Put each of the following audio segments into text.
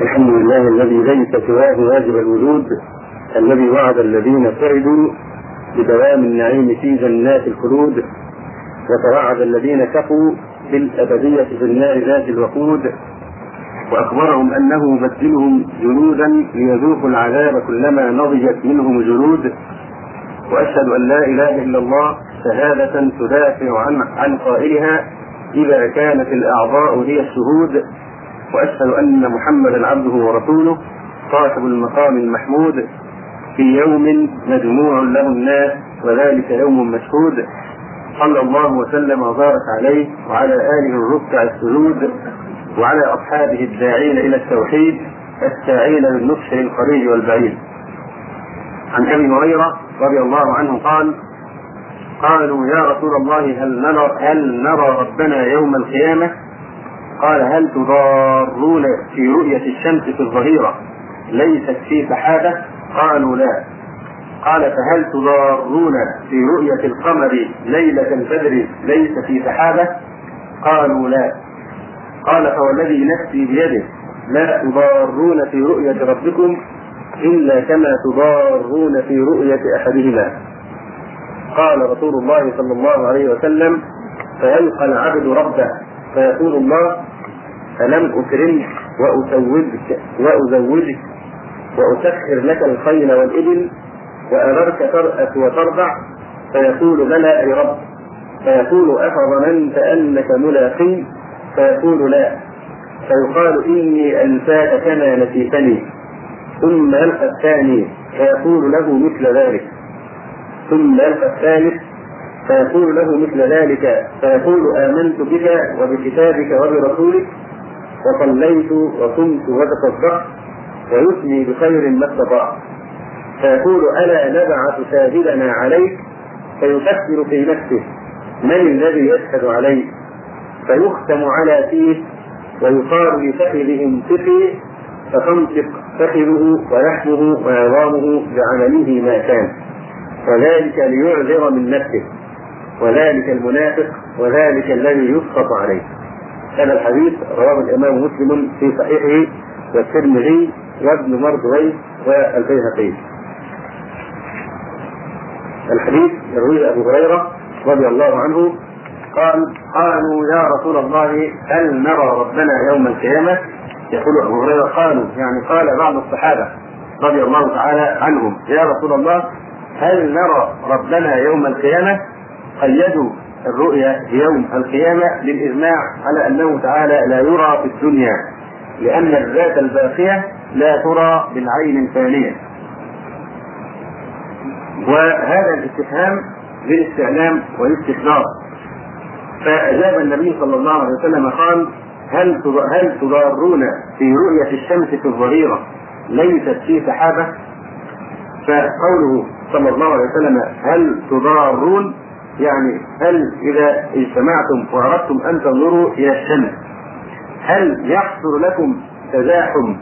الحمد لله الذي ليس سواه واجب الوجود الذي وعد الذين سعدوا بدوام النعيم في جنات الخلود وتوعد الذين كفوا بالأبدية في النار ذات الوقود وأخبرهم أنه يبدلهم جنودا ليذوقوا العذاب كلما نضجت منهم الجلود وأشهد أن لا إله إلا الله شهادة تدافع عن عن قائلها إذا كانت الأعضاء هي الشهود وأشهد أن محمدا عبده ورسوله صاحب المقام المحمود في يوم مجموع له الناس وذلك يوم مشهود صلى الله وسلم وبارك عليه وعلى آله الركع السجود وعلى أصحابه الداعين إلى التوحيد الساعين للنصح للقريب والبعيد عن أبي هريرة رضي الله عنه قال قالوا يا رسول الله هل نرى هل نرى ربنا يوم القيامة؟ قال هل تضارون في رؤية الشمس في الظهيرة ليست في سحابة؟ قالوا لا. قال فهل تضارون في رؤية القمر ليلة البدر ليس في سحابة؟ قالوا لا. قال فوالذي نفسي بيده لا تضارون في رؤية ربكم إلا كما تضارون في رؤية أحدهما قال رسول الله صلى الله عليه وسلم فيلقى العبد ربه فيقول الله ألم أكرمك وأزوجك وأزوجك وأسخر لك الخيل والإبل وأمرك ترأس وترضع؟ فيقول بلى أي رب. فيقول أفظننت أنك ملاقي فيقول لا. فيقال إني أنساك كما نسيتني. ثم يلقى الثاني فيقول له مثل ذلك. ثم يلقى الثالث فيقول له مثل ذلك فيقول آمنت بك وبكتابك وبرسولك وصليت وصمت وتصدقت ويثني بخير ما استطاع فيقول ألا نبعث شاهدنا عليك؟ فيفكر في نفسه من الذي يشهد عليك؟ فيختم على فيه ويقال لفخذه انفقي فتنطق فخذه ولحمه وعظامه بعمله ما كان. وذلك ليعذر من نفسه. وذلك المنافق وذلك الذي يسقط عليه. هذا الحديث رواه الإمام مسلم في صحيحه والترمذي وابن مردويه والبيهقي. الحديث يرويه أبو هريرة رضي الله عنه قال قالوا يا رسول الله هل نرى ربنا يوم القيامة؟ يقول أبو هريرة قالوا. يعني قال بعض الصحابة رضي الله تعالى عنهم يا رسول الله هل نرى ربنا يوم القيامة؟ قيدوا الرؤيا يوم القيامة بالاجماع على أنه تعالى لا يرى في الدنيا لأن الذات الباقية لا ترى بالعين الفانية. وهذا الاستفهام للاستعلام والاستحضار. فأجاب النبي صلى الله عليه وسلم قال هل هل تضارون في رؤية الشمس في الظهيرة ليست في سحابة؟ فقوله صلى الله عليه وسلم هل تضارون؟ يعني هل إذا اجتمعتم وأردتم أن تنظروا إلى الشمس هل يحصل لكم تزاحم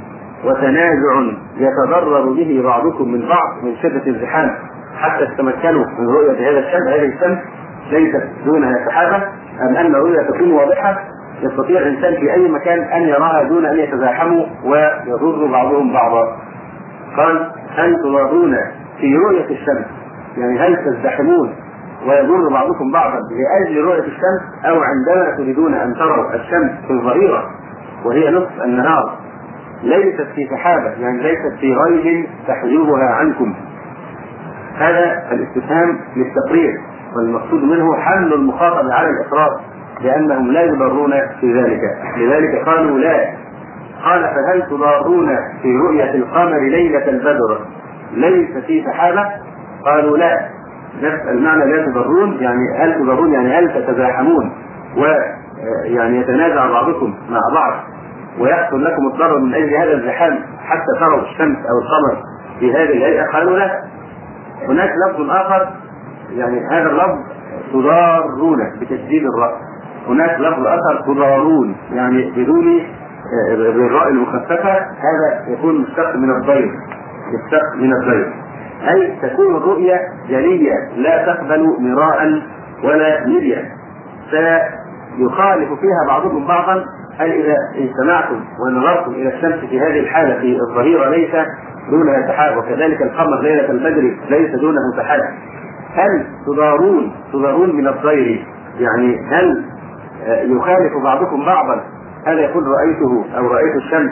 وتنازع يتضرر به بعضكم من بعض من شدة الزحام حتى تتمكنوا من رؤية هذا الشمس هذه الشمس ليست دونها سحابة أم أن الرؤية تكون واضحة يستطيع الإنسان في أي مكان أن يراها دون أن يتزاحموا ويضر بعضهم بعضا. قال هل تضارون في رؤية الشمس يعني هل تزدحمون ويضر بعضكم بعضا لأجل رؤية الشمس أو عندما تريدون أن تروا الشمس في الظهيره وهي نصف النهار. ليست في سحابة يعني ليست في غيب تحجبها عنكم. هذا الاستفهام للتقرير والمقصود منه حمل المخاطب على الاقرار لأنهم لا يضرون في ذلك. لذلك قالوا لا. قال فهل تضارون في رؤية القمر ليلة البدر؟ ليس في سحابة؟ قالوا لا. نفس المعنى لا تضرون يعني هل تضرون يعني هل تتزاحمون؟ ويعني يتنازع بعضكم مع بعض ويحصل لكم الضرر من أجل هذا الزحام حتى تروا الشمس أو القمر في هذه الهيئة. قالوا لا. هناك لفظ آخر يعني هذا اللفظ تضارون بتشديد الراس هناك لفظ آخر تضارون يعني بدون بالراء المخففة هذا يكون مشتق من الضير مشتق من الضير أي تكون الرؤيا جلية لا تقبل مراء ولا مريا فيخالف فيها بعضهم بعضا هل إذا اجتمعتم ونظرتم إلى الشمس في هذه الحالة في الظهيرة ليس دونها سحاب وكذلك القمر ليلة البدر ليس دونه سحاب هل تضارون تضارون من الطير؟ يعني هل يخالف بعضكم بعضا؟ هذا يقول رأيته أو رأيت الشمس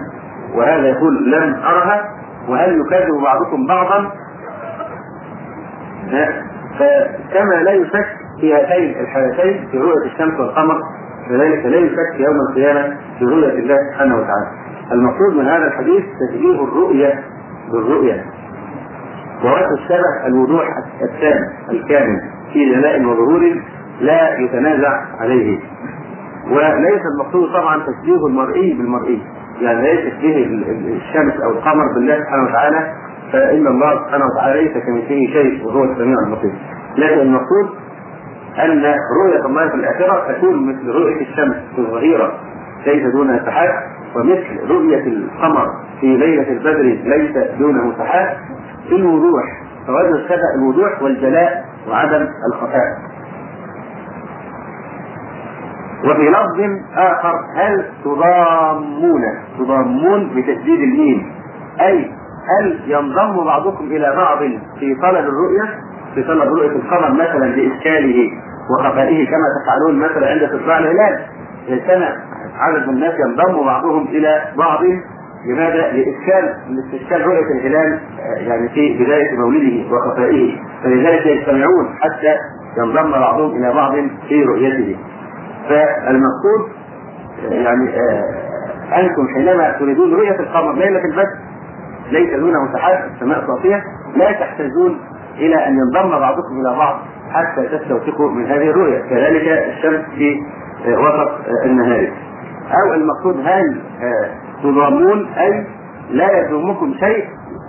وهذا يقول لم أرها؟ وهل يكذب بعضكم بعضا؟ فكما لا يشك في هاتين الحالتين في رؤية الشمس والقمر كذلك لا يشك يوم القيامة في رؤية الله سبحانه وتعالى. المقصود من هذا الحديث تشبيه الرؤية بالرؤية. ووجه الشبه الوضوح التام الكامل في جلاء وظهور لا يتنازع عليه. وليس المقصود طبعا تشبيه المرئي بالمرئي. يعني ليس تشبيه الشمس أو القمر بالله سبحانه وتعالى فإن الله سبحانه وتعالى ليس كمثله شيء وهو السميع البصير. لكن المقصود أن رؤية الله في الآخرة تكون مثل رؤية الشمس في الظهيرة ليس دونها سحاب ومثل رؤية القمر في ليلة البدر ليس دونه سحاب. في الوضوح فوجه الشبه الوضوح والجلاء وعدم الخفاء. وفي لفظ آخر هل تضامون؟ تضامون بتشديد الميم. أي هل ينضم بعضكم إلى بعض في طلب الرؤية؟ في طلب رؤية القمر مثلا بإشكاله وخفائه كما تفعلون مثلا عند استطلاع الهلال كان عدد من الناس ينضم بعضهم إلى بعض. لماذا؟ لإشكال لاستشكال رؤية الهلال يعني في بداية مولده وخفائه. فلذلك يجتمعون حتى ينضم بعضهم إلى بعض في رؤيته. فالمقصود يعني أنتم حينما تريدون رؤية القمر ليله البدر ليس دونه سحاب السماء صافيه لا تحتاجون إلى أن ينضم بعضكم إلى بعض حتى تستوثقوا من هذه الرؤية. كذلك الشمس في وسط النهار. أو المقصود هل تضامون أي لا يضمكم شيء؟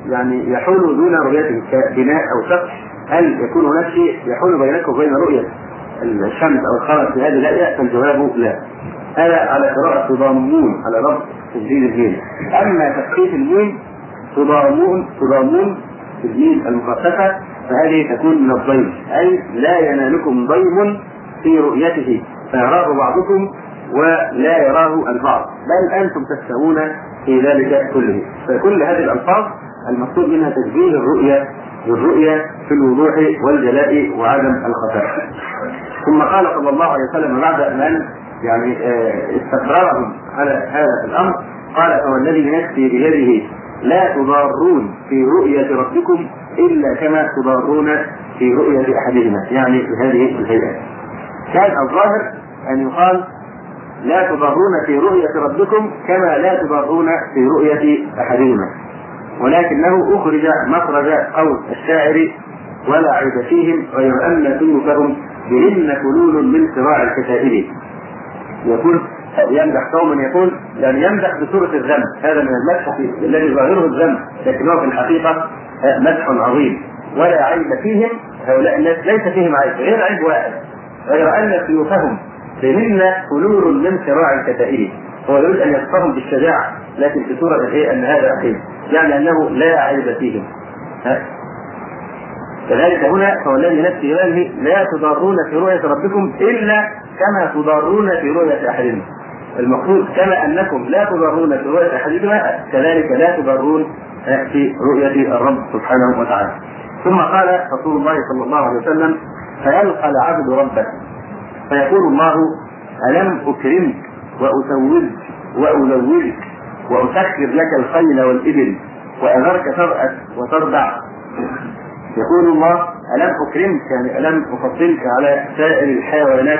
يعني يحول دون رؤيته كبناء أو سقف. هل يكون هناك شيء يحول بينكم وبين رؤية الشمس أو القمر في هذه الآية؟ فالجواب لا. هذا على قراءة تضامون على لفظ تجديد الجيم. أما تخفيف الميم تضامون تضامون في الميم المخففة فهذه تكون من الضيم. أي لا ينالكم ضيم في رؤيته فيراه بعضكم ولا يراه البعض. بل أنتم تستوون في ذلك كله. فكل هذه الألفاظ المقصود منها تشبيه الرؤية بالرؤية في الوضوح والجلاء وعدم الخفاء ثم قال صلى الله عليه وسلم بعد أن يعني استقرارهم على هذا الأمر قال فوالذي نفسي بيده لا تضارون في رؤية ربكم إلا كما تضارون في رؤية أحدهما يعني في هذه الهيئة. كان الظاهر أن يقال لا تضارون في رؤية ربكم كما لا تضارون في رؤية أحدهما. ولكنه أخرج مخرج قول الشاعر ولا عيب فيهم غير أن سيوفهم بهن كلول من صراع الكتائب يقول يمدح قوما يقول يعني يمدح بصورة الذنب. هذا من المدح الذي ظاهره الذنب. لكنه في الحقيقة مدح عظيم. ولا عيب فيهم هؤلاء الناس ليس فيهم عيب غير عيب واحد. غير أن سيوفهم بهن كلول من صراع الكتائب. هو يريد أن يصفهم بالشجاعة لكن في صورة الايه أن هذا أخيه يعني أنه لا عيب فيهم. كذلك هنا فوالذي نفسي بيده لا تضارون في رؤية ربكم إلا كما تضارون في رؤية أحدكم. المقصود كما أنكم لا تضارون في رؤية أحدكما كذلك لا تضارون في رؤية الرب سبحانه وتعالى. ثم قال رسول الله صلى الله عليه وسلم فيلقى العبد ربه. فيقول الله ألم أكرمك وأسودك وأزوجك وأسخر لك الخيل والإبل وأذرك ترأس وتربع يقول الله ألم أكرمك يعني ألم أفضلك على سائر الحيوانات؟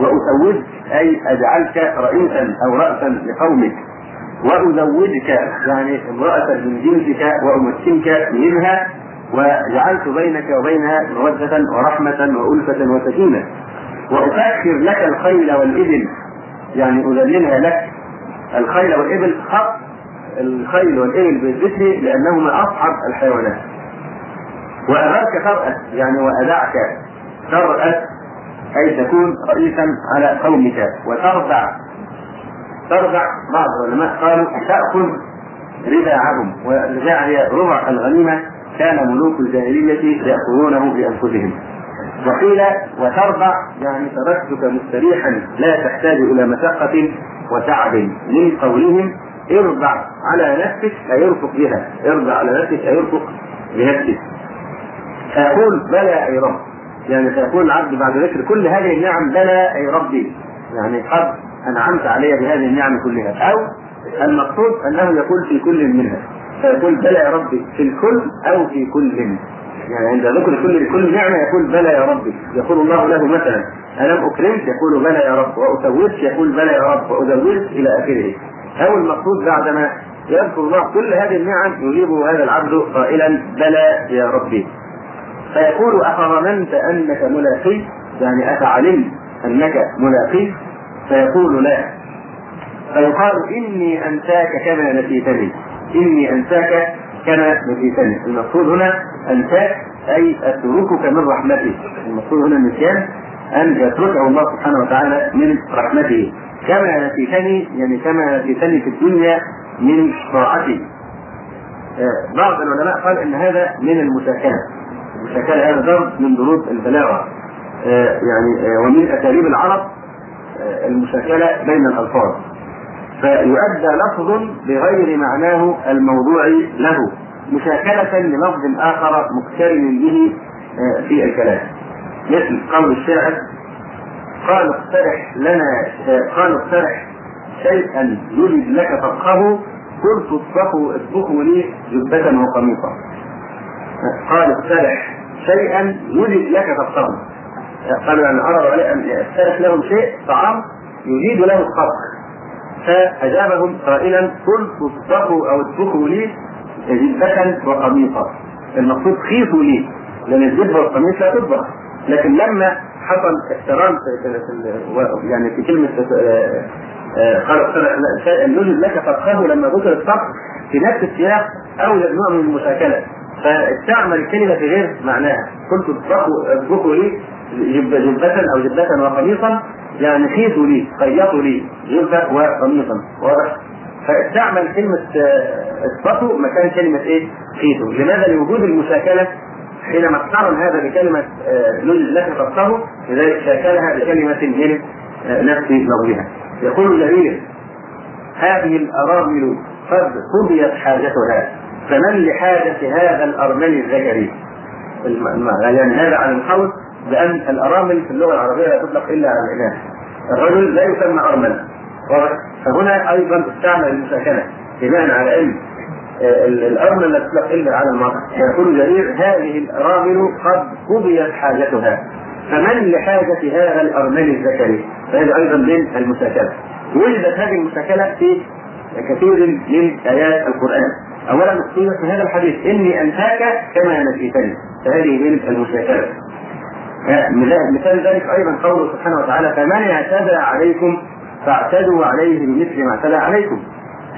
وأسودك أي أجعلك رئيسا أو رأسا لقومك. وأزوجك يعني امرأة من جنسك وأمكنك منها وجعلت بينك وبينها مودة ورحمة وألفة وسكينة. وأسخر لك الخيل والإبل يعني أذللها لك. الخيل والإبل خط الخيل والإبل بالذكر لأنهما أصعب الحيوانات. وأراك ترأس يعني وأدعك ترأس أي تكون رئيسا على قومك وترضع ترضع بعض العلماء قالوا تأخذ رباعهم والرباع هي ربع الغنيمة كان ملوك الجاهلية يأخذونه لأنفسهم وقيل وترضع يعني تركتك مستريحا لا تحتاج إلى مشقة وتعب من قولهم. ارضع على نفسك فيرفق بها. ارضع على نفسك فيرفق بنفسك. فيقول بلى اي رب. يعني فيقول العبد بعد ذكر كل هذه النعم بلى أي ربي. يعني قد أنعمت علي بهذه النعم كلها. أو المقصود أنه يقول في كل منها. فيقول بلى يا ربي في الكل أو في كل يعني عند ذكر كل كل نعمة يقول بلى يا ربي يقول الله له مثلا ألم اكرمت يقول بلى يا رب واسويت يقول بلى يا رب وازوجت إلى آخره. أو المقصود بعدما يذكر الله كل هذه النعم يجيبه هذا العبد قائلا بلى يا ربي فيقول أفظننت أنك ملاقي؟ يعني أفعلمت أنك ملاقي؟ فيقول لا. فيقال إني أنساك كما نسيتني. إني أنساك كما نسيتني. المقصود هنا أنساك أي أتركك من رحمته المقصود هنا النسيان أن يتركه الله سبحانه وتعالى من رحمته. كما نسيتني يعني كما نسيتني في الدنيا من طاعتي. بعض العلماء قال إن هذا من المشاكله المشاكله هذا ضرب من ضروب البلاغة. يعني ومن أساليب العرب المشاكلة بين الألفاظ. فيؤدى لفظ بغير معناه الموضوع له مشاكلة للفظ آخر مقترن به في الكلام. مثل قول الشاعر قال اقترح لنا قال اقترح شيئا يجد لك فقهه قلت اطبخوا اطبخوا لي جبة وقميصا. قال اقترح شيئا يجد لك فقهه قالوا يعني عرضوا عليه أن يقترح لهم شيء طعام يجيد له الطبخ فأجابهم قائلا قلت اطبخوا أو اطبخوا لي جبة وقميصا المقصود خيطوا لي لأن الجبه والقميص لا تطبخ. لكن لما حصل احترام يعني في كلمة قال شيئا يوجد لك فقهه لما ذكر الطبخ في نفس السياق اوجد نوع من المشاكلة. فاستعمل الكلمة في غير معناها. قلت اطبخوا لي جبة أو جبة وقميصا يعني خيطوا لي خيطوا لي جبة وقميصا. واضح؟ فاستعمل كلمة اطبخوا مكان كلمة إيه؟ خيطوا لماذا؟ لوجود المشاكلة حينما اقترن هذا بكلمة يوجد لك فقهه لذلك شاكلها بكلمة من نفس لفظها. يقول جرير هذه الأرامل قد قضيت حاجتها. فمن لحاجة هذا الأرمل الذكري؟ يعني هذا عن القول بأن الأرامل في اللغة العربية لا تطلق إلا على الإناث الرجل لا يسمى أرمل فهنا أيضا استعمل المساكنة. بناء على أن الأرمل لا تطلق إلا على المرأة. يقول جرير هذه الأرامل قد قضيت حاجتها. فمن لحاجة هذا الأرمل الذكري؟ فهذا أيضا من المساكنة. وجدت هذه المساكنة في كثير من آيات القرآن. قيل في هذا الحديث إني أنساك كما نسيتني. فهذه من المساكنة مثال ذلك أيضا قوله سبحانه وتعالى فمن اعتدى عليكم فاعتدوا عليه بمثل ما اعتدى عليكم.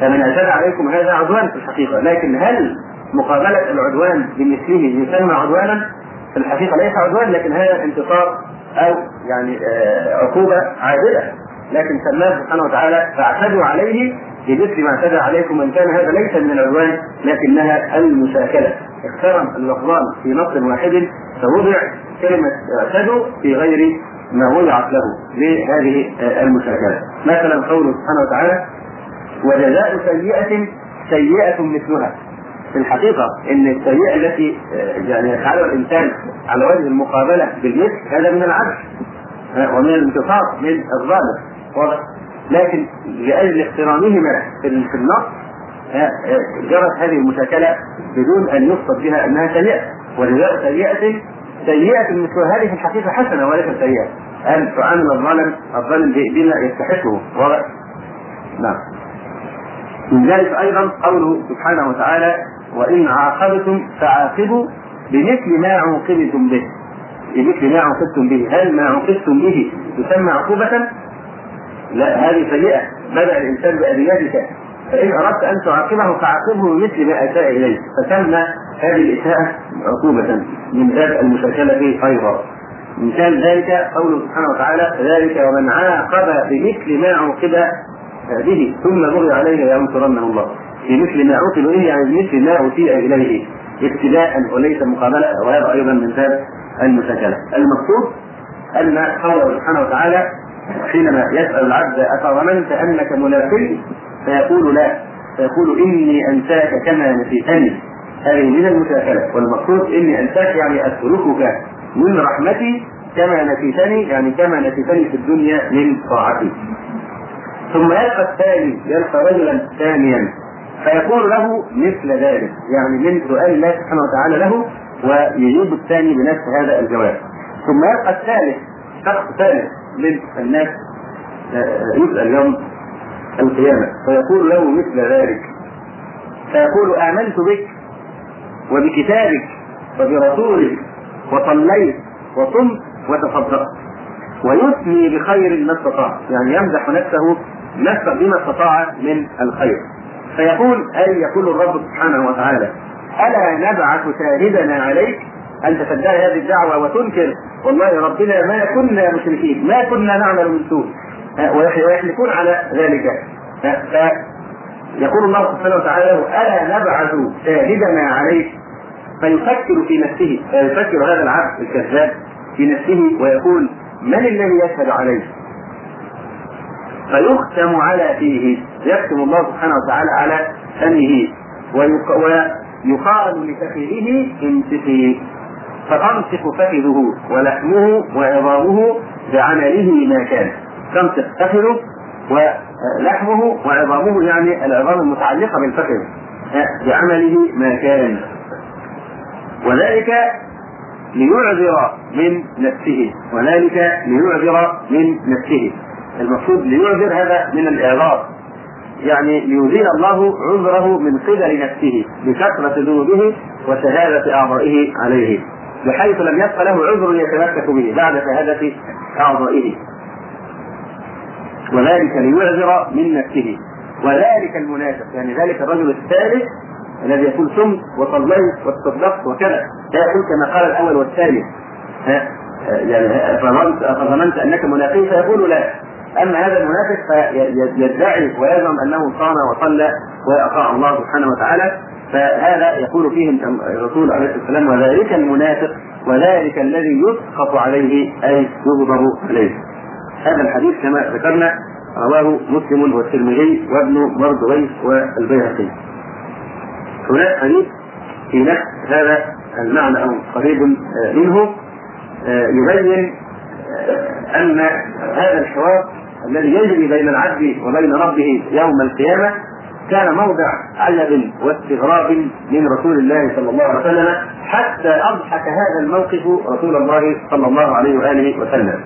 فمن اعتدى عليكم هذا عدوان في الحقيقة. لكن هل مقابلة العدوان بمثله يسمى عدوانا؟ في الحقيقة ليس عدوان لكن هذا انتصار أو يعني عقوبة عادلة. لكن سماه سبحانه وتعالى فاعتدوا عليه بمثل ما اعتدى عليكم وان كان هذا ليس من العدوان لكنها المشاكلة. اقترن اللفظان في نص واحد فوضع كلمة اعتدوا في غير ما وضعت له لهذه المشاكلة. مثلا قوله سبحانه وتعالى وجزاء سيئة سيئة مثلها في الحقيقة إن السيئة التي يعني يفعلها الإنسان على وجه المقابلة بالمثل هذا من العدل ومن الانتصار من الظالم. واضح لكن لأجل اقترانهما في النص جرت هذه المشاكلة بدون أن يقصد بها أنها سيئة. وجزاء سيئة سيئة مثل هذه في الحقيقة حسنة وليست سيئة. أن تعامل الظالم الظالم بما يستحقه. واضح؟ نعم. من ذلك أيضا قوله سبحانه وتعالى وإن عاقبتم فعاقبوا بمثل ما عوقبتم به. بمثل ما عوقبتم به. هل ما عوقبتم به يسمى عقوبة؟ لا هذه سيئة. بدأ الإنسان بأذيتك. فإن أردت أن تعاقبه فعاقبه بمثل ما أساء إليه فسمى هذه الإساءة عقوبة. من باب المشاكلة أيضا. مثال ذلك قوله سبحانه وتعالى ذلك ومن عاقب بمثل ما عوقب به. ثم بغي عليه لينصرنه الله. بمثل ما عوقب به يعني بمثل ما أسيء إليه. ابتداء وليس مقابلة. وهذا أيضا من باب المساكله. المقصود أن قوله سبحانه وتعالى حينما يسأل العبد افظننت أنك ملاقي فيقول لا. فيقول إني أنساك كما نسيتني. هذه من المساكله والمقصود إني أنساك يعني أتركك من رحمتي كما نسيتني يعني كما نسيتني في الدنيا من طاعتي. ثم يلقى الثاني يلقى رجلا ثانيا. فيقول له مثل ذلك. يعني من سؤال الله سبحانه وتعالى له ويجيب الثاني بنفس هذا الجواب. ثم يلقى الثالث شخص ثالث. من الناس آه، يسأل يوم القيامة. فيقول له مثل ذلك. فيقول آمنت بك وبكتابك وبرسولك وصليت وصمت وتصدقت. ويثني بخير ما استطاع. يعني يمدح نفسه نفسه بما استطاع من الخير. فيقول أي يقول الرب سبحانه وتعالى ألا نبعث شاهدنا عليك أنت تدعي هذه الدعوة وتنكر. والله ربنا ما كنا مشركين ما كنا نعمل من سوء. ويحلفون على ذلك. فيقول الله سبحانه وتعالى ألا نبعث شاهدنا عليك فيفكر في نفسه فيفكر هذا العبد الكذاب في نفسه ويقول من الذي يشهد عليه؟ فيختم على فيه يختم الله سبحانه وتعالى على فمه ويقال لفخذه امسكي فتنطق فخذه ولحمه وعظامه بعمله ما كان. تنطق فخذه ولحمه وعظامه يعني العظام المتعلقة بالفخذ بعمله ما كان. وذلك ليعذر من نفسه وذلك ليعذر من نفسه. المقصود ليعذر هذا من الاعراض يعني ليزيل الله عذره من قبل نفسه بكثرة ذنوبه وشهادة أعضائه عليه. بحيث لم يبق له عذر يتمسك به بعد شهادة أعضائه وذلك ليعذر من نفسه. وذلك المنافق يعني ذلك الرجل الثالث الذي يقول ثم وصليت واتصدقت وكذا. لا يقول كما قال الأول والثاني. يعني فظننت أنك منافق فيقول لا. أما هذا المنافق فيدعي ويزعم أنه صام وصلى وأطاع الله سبحانه وتعالى. فهذا يقول فيه الرسول عليه الصلاة والسلام وذلك المنافق وذلك الذي يسخط عليه أي يغضب عليه. هذا الحديث كما ذكرنا رواه مسلم والترمذي وابن مردويه والبيهقي. هناك حديث في نفس هذا المعنى أو قريب منه يبين أن هذا الحوار الذي يجري بين العبد وبين ربه يوم القيامة كان موضع عجب واستغراب من رسول الله صلى الله عليه وسلم حتى أضحك هذا الموقف رسول الله صلى الله عليه وآله وسلم.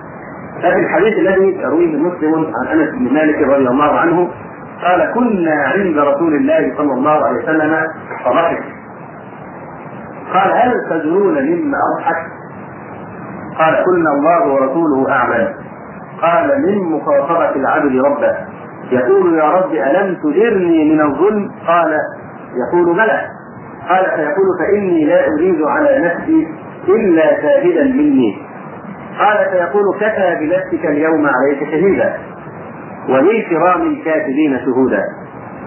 ففي الحديث الذي يرويه مسلم عن أنس بن مالك رضي الله عنه قال كنا عند رسول الله صلى الله عليه وسلم فضحك قال هل تدرون مما أضحك؟ قال كنا الله ورسوله أعلم قال من مخاطبة العبد ربه يقول يا رب ألم تجرني من الظلم؟ قال يقول بلى. قال فيقول فإني لا أريد على نفسي إلا شاهدا مني. قال فيقول كفى بنفسك اليوم عليك شهيدا. وللكرام الكاتبين شهودا.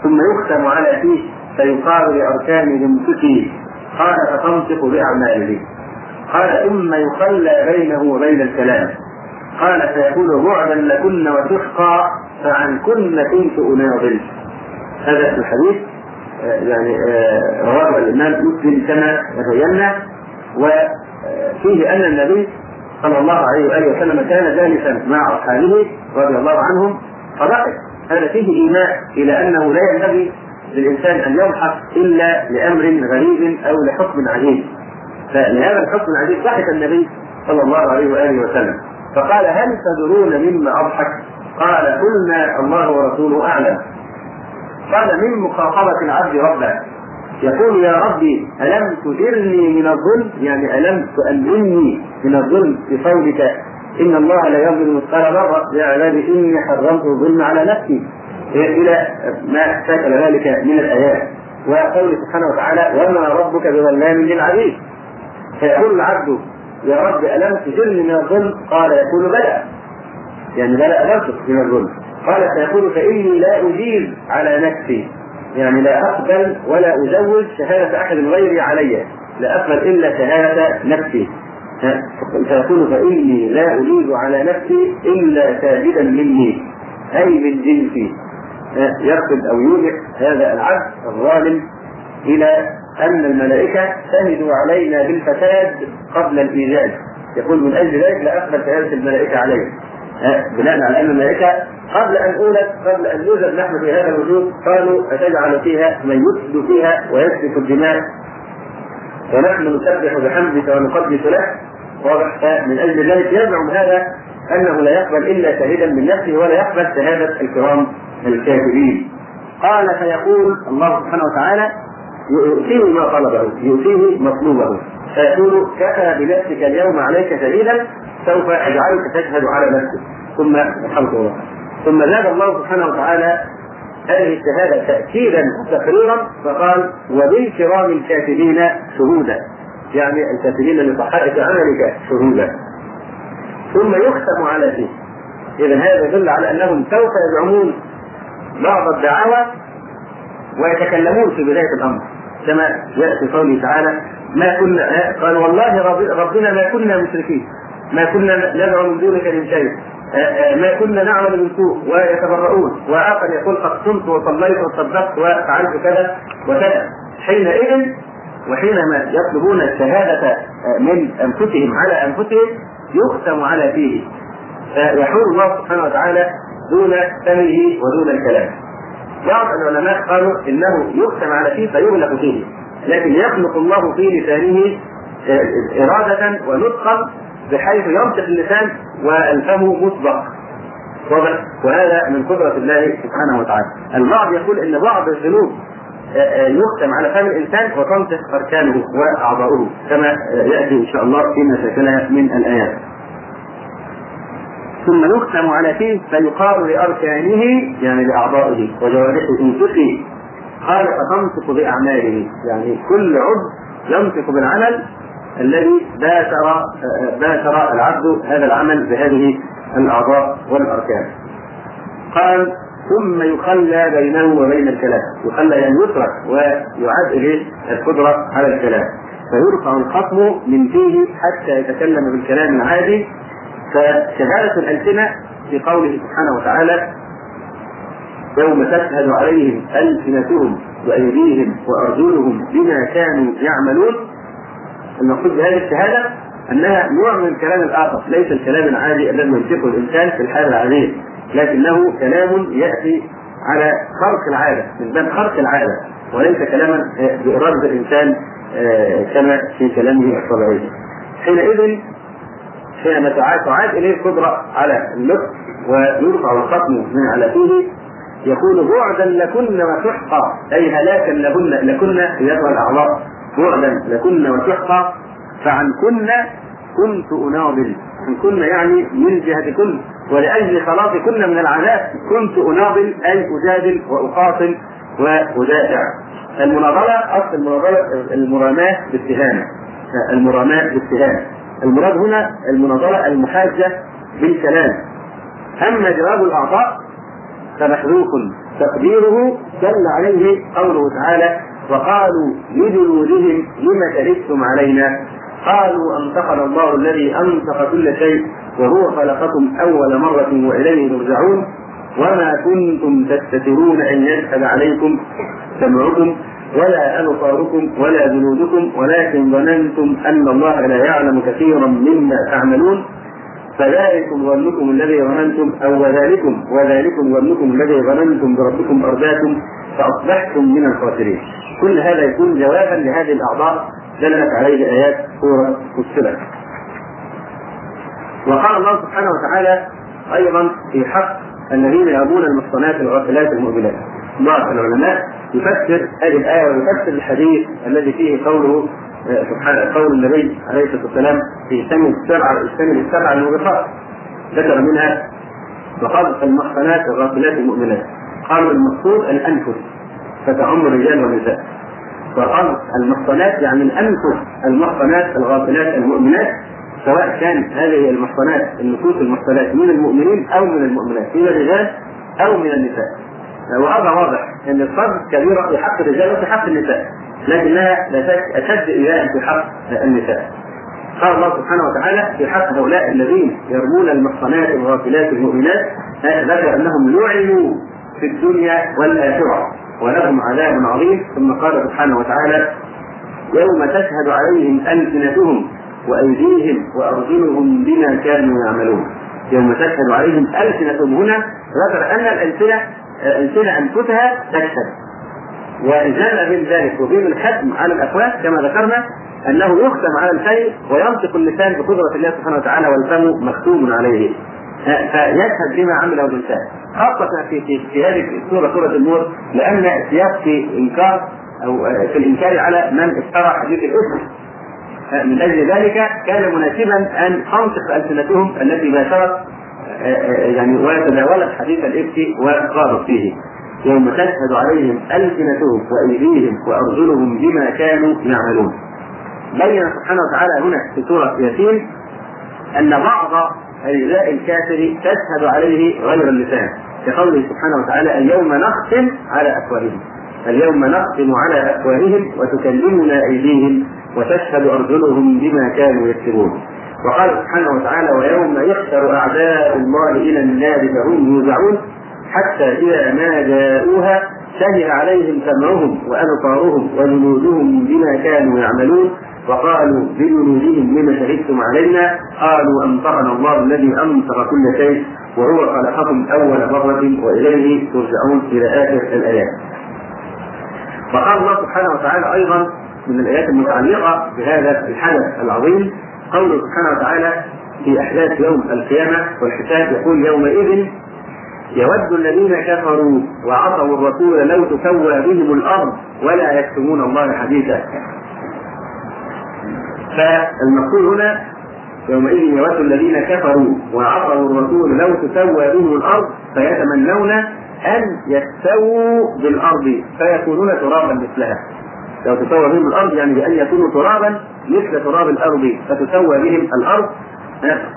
ثم يختم على فيه فيقال لأركان امسكي قال فتنطق بأعماله. قال ثم يخلى بينه وبين الكلام. قال فيقول بعدا لكن وشقا فعن كن كنت أناضل. هذا الحديث يعني رواه الإمام مسلم كما بينا وفيه أن النبي صلى الله عليه وآله وسلم كان جالسا مع أصحابه رضي الله عنهم فضحك هذا فيه إيماء إلى أنه لا ينبغي للإنسان أن يضحك إلا لأمر غريب أو لحكم عجيب. فلهذا الحكم العجيب ضحك النبي صلى الله عليه وآله وسلم. فقال هل تدرون مما أضحك؟ قال قلنا الله ورسوله أعلم. قال من مخاطبة العبد ربه؟ يقول يا ربي ألم تجرني من الظلم؟ يعني ألم تؤمنني من الظلم بقولك إن الله لا يظلم مثقال ذرة؟ يا عبادي إني حرمت الظلم على نفسي. إلى ما شكل ذلك من الآيات. وقوله سبحانه وتعالى وما ربك بظلام للعبيد. فيقول العبد يا رب ألم تجرني من الظلم؟ قال يقول بلى. يعني بلى أجرتك من الظلم. قال فيقول فإني لا أجيز على نفسي. يعني لا أقبل ولا أزوج شهادة أحد غيري علي. لا أقبل إلا شهادة نفسي. فيقول فإني لا اريد على نفسي إلا شاهدا مني. أي من جنسي. يقصد أو يوجع. هذا العبد الظالم. إلى أن الملائكة شهدوا علينا بالفساد قبل الايجاد يقول من أجل ذلك لا أقبل شهادة الملائكة علي بناء على أن الملائكة قبل أن أولد قبل أن يوجد نحن في هذا الوجود قالوا أتجعل فيها من يفسد فيها ويسفك الدماء. ونحن نسبح بحمدك ونقدس لك. واضح من أجل ذلك يزعم هذا أنه لا يقبل إلا شاهدا من نفسه ولا يقبل شهادة الكرام الكافرين. قال فيقول الله سبحانه وتعالى يؤتيه ما طلبه يؤتيه مطلوبه. فيقول كفى بنفسك اليوم عليك شهيدا سوف اجعلك تشهد على نفسك. ثم الحمد الله ثم زاد الله سبحانه وتعالى هذه الشهادة تأكيدا وتقريرا فقال وبالكرام الكاتبين شهودا. يعني الكاتبين لصحائف عملك شهودا. ثم يختم على شيء. إذا هذا يدل على أنهم سوف يزعمون بعض الدعاوى ويتكلمون في بداية الأمر. كما يأتي قوله تعالى ما كنا قال والله ربنا ما كنا مشركين ما كنا ندعو من دونك من شيء ما كنا نعمل من سوء ويتبرؤون واخر يقول قد صمت وصليت وصدقت وفعلت كذا وكذا. حينئذ وحينما يطلبون الشهادة من أنفسهم على أنفسهم يختم على فيه فيحول الله سبحانه وتعالى دون فمه ودون الكلام. بعض العلماء قالوا إنه يختم على فيه فيغلق فيه. لكن يخلق الله في لسانه إرادة ونطقا بحيث ينطق اللسان والفم مسبق. وهذا من قدرة الله سبحانه وتعالى. البعض يقول إن بعض الذنوب يختم على فم الإنسان وتنطق أركانه وأعضاؤه كما يأتي إن شاء الله في مشاكلها من الآيات. ثم يختم على فيه فيقال لأركانه يعني لأعضائه وجوارحه انفقي قال فتنطق بأعماله يعني كل عضو ينطق بالعمل الذي باشر باشر العبد هذا العمل بهذه الأعضاء والأركان. قال ثم يخلى بينه وبين الكلام، يخلى يعني يترك ويعاد إليه القدرة على الكلام. فيرفع الخصم من فيه حتى يتكلم بالكلام العادي فشهادة الألسنة في قوله سبحانه وتعالى يوم تشهد عليهم ألسنتهم وأيديهم وأرجلهم بما كانوا يعملون. المقصود بهذه الشهادة أنها نوع من الكلام الآخر ليس الكلام العادي الذي ينطقه الإنسان في الحاله العاديه لكنه كلام يأتي على خرق العادة من باب خرق العادة وليس كلاما بإرادة الإنسان كما في كلامه الطبيعي. حينئذ حينما تعاد إليه القدرة على النطق ويرفع الختم من على فيه يقول بعدا لكن وسحقا أي هلاكا لهن لكن ايتها الاعضاء بعدا لكن وسحقا فعن كن كنت أناضل. عن كن يعني من جهتكن ولأجل خلاصكن من العذاب كنت أناضل أي أجادل وأقاتل وأدافع. المناضلة أصل المناضلة المراماة بالسهام المراماة بالسهام المراد هنا المناضله المحاجة بالكلام. اما جواب الأعضاء فمحذوف تقديره دل عليه قوله تعالى وقالوا لجلودهم لم شهدتم علينا؟ قالوا انطقنا الله الذي انطق كل شيء وهو خلقكم أول مرة وإليه ترجعون وما كنتم تستترون أن يشهد عليكم سمعكم ولا أبصاركم ولا جلودكم ولكن ظننتم أن الله لا يعلم كثيرا مما تعملون فذلكم ظنكم الذي ظننتم أو وذلكم وذلكم ظنكم الذي ظننتم بربكم أرداكم فأصبحتم من الخاسرين. كل هذا يكون جوابا لهذه الأعضاء دلت عليه آيات سورة فصلت. وقال الله سبحانه وتعالى أيضا في حق الذين يرمون المحصنات الغافلات المؤمنات. بعض العلماء يفسر هذه الآية ويفسر الحديث الذي فيه قوله سبحانه قول النبي عليه الصلاة والسلام في سن السبعه السن السبعه الموبقات ذكر منها وقال المحصنات الغافلات المؤمنات. قالوا المقصود الأنفس فتعم الرجال والنساء. وقال المحصنات يعني الأنفس المحصنات الغافلات المؤمنات سواء كان هذه المحصنات النفوس المحصنات من المؤمنين أو من المؤمنات من الرجال أو من النساء. وهذا واضح إن الصدق كبيره في حق الرجال وفي حق النساء لكنها لا شك أشد ايذاء في حق النساء. قال الله سبحانه وتعالى في حق هؤلاء الذين يرمون المحصنات الغافلات المؤمنات ذكر أنهم لعنوا في الدنيا والآخرة ولهم عذاب عظيم. ثم قال سبحانه وتعالى يوم تشهد عليهم ألسنتهم وأيديهم وأرجلهم بما كانوا يعملون. يوم تشهد عليهم ألسنتهم هنا ذكر أن الألسنة الالسنه أنفسها تشهد وجاء بين ذلك وبين الختم على الافواه كما ذكرنا أنه يختم على الفم وينطق اللسان بقدرة الله سبحانه وتعالى والفم مختوم عليه. فيشهد بما عمله الإنسان خاصة في في, في هذه السوره سوره النور لأن السياق في إنكار أو في الإنكار على من افترى حديث الاسم من أجل ذلك كان مناسبا أن تنطق ألسنتهم التي باشرت يعني وتداولت حديث الإفك وقالت فيه. يوم تشهد عليهم ألسنتهم وأيديهم وأرجلهم بما كانوا يعملون. بين سبحانه وتعالى هنا في سورة ياسين أن بعض أجزاء الكافر تشهد عليه غير اللسان كقوله سبحانه وتعالى اليوم نختم على أفواههم. اليوم نختم على أفواههم وتكلمنا أيديهم وتشهد أرجلهم بما كانوا يكسبون. وقال سبحانه وتعالى ويوم يحشر أعداء الله إلى النار فهم يوزعون حتى إذا ما جاءوها شهد عليهم سمعهم وأبصارهم وجلودهم بما كانوا يعملون وقالوا بجلودهم لما شهدتم علينا قالوا انطقنا الله الذي انطق كل شيء وهو خلقكم أول مرة وإليه ترجعون إلى آخر الآيات. وقال الله سبحانه وتعالى أيضا من الآيات المتعلقة بهذا الحدث العظيم قوله سبحانه وتعالى في أحداث يوم القيامة والحساب يقول يومئذ يود الذين كفروا وعصوا الرسول لو تسوى بهم الأرض ولا يكتمون الله حديثا. فالمقصود هنا يومئذ يود الذين كفروا وعصوا الرسول لو تسوى بهم الأرض فيتمنون أن يستووا بالأرض فيكونون ترابا مثلها. لو تسوى بهم الأرض يعني بأن يكونوا ترابا مثل تراب الأرض فتسوى بهم الأرض.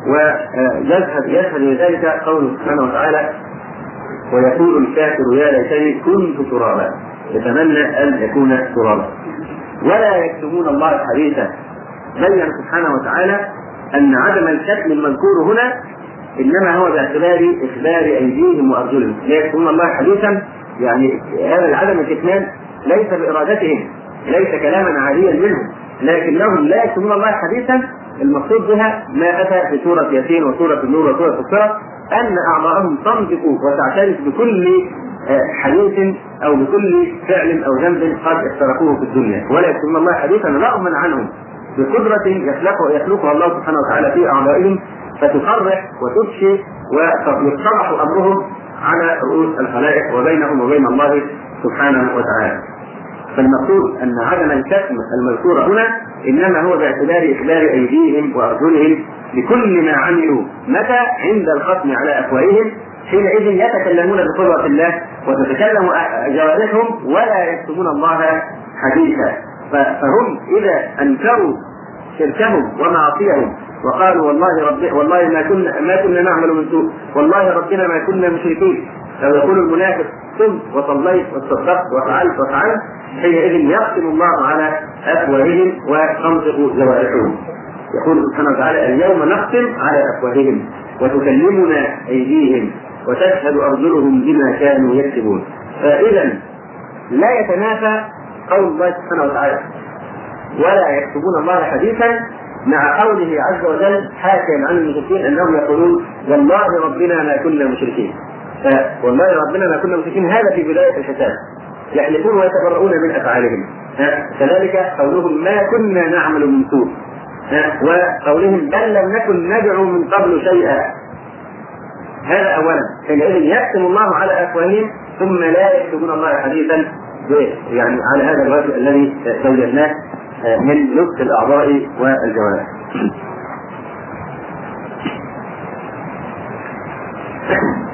ويشهد يشهد لذلك قوله سبحانه وتعالى ويقول الكافر يا ليتني كنت ترابا يتمنى أن يكون ترابا. ولا يكتمون الله حديثا بين سبحانه وتعالى أن عدم الكتم المذكور هنا إنما هو باعتبار إخبار أيديهم وأرجلهم. لا يكتمون الله حديثا يعني هذا العدم الكتمان ليس بإرادتهم. ليس كلاما عاديا منهم لكنهم لا يكتمون الله حديثا المقصود بها ما أتى في سورة ياسين وسورة النور وسورة الصلاه أن أعضاءهم تنطق وتعترف بكل حديث أو بكل فعل أو ذنب قد اخترقوه في الدنيا ولا يكتمون الله حديثا رغما عنهم بقدرة يخلقها يخلقها الله سبحانه وتعالى في أعضائهم فتفرح وتبشي ويتضح أمرهم على رؤوس الخلائق وبينهم وبين الله سبحانه وتعالى. فالمقصود أن عدم الكتم المذكور هنا إنما هو باعتبار إخبار أيديهم وأرجلهم بكل ما عملوا. متى؟ عند الختم على أفواههم حينئذ يتكلمون بقدرة الله وتتكلم جوارحهم ولا يكتمون الله حديثا. فهم إذا أنكروا شركهم ومعاصيهم وقالوا والله رب والله ما كنا ما كنا نعمل من سوء والله ربنا ما كنا مشركين. لو يقول المنافق صمت وصليت وتصدقت وفعلت وفعلت حينئذ يختم الله على أفواههم وتنطق جوارحهم يقول سبحانه وتعالى اليوم نختم على أفواههم وتكلمنا أيديهم وتشهد أرجلهم بما كانوا يكسبون. فإذا لا يتنافى قول الله سبحانه وتعالى ولا يكتبون الله حديثا مع قوله عز وجل حاكيا عن المشركين أنهم يقولون والله ربنا ما كنا مشركين. والله ربنا ما كنا مشركين هذا في بداية الحساب. يحلفون ويتبرؤون من أفعالهم. كذلك قولهم ما كنا نعمل من سوء. وقولهم بل لم نكن ندعو من قبل شيئا. هذا اولا. حينئذ يختم الله على افواههم ثم لا يكتبون الله حديثا. يعني على هذا الوجه الذي زوجناه من لبس الأعضاء والجوارح.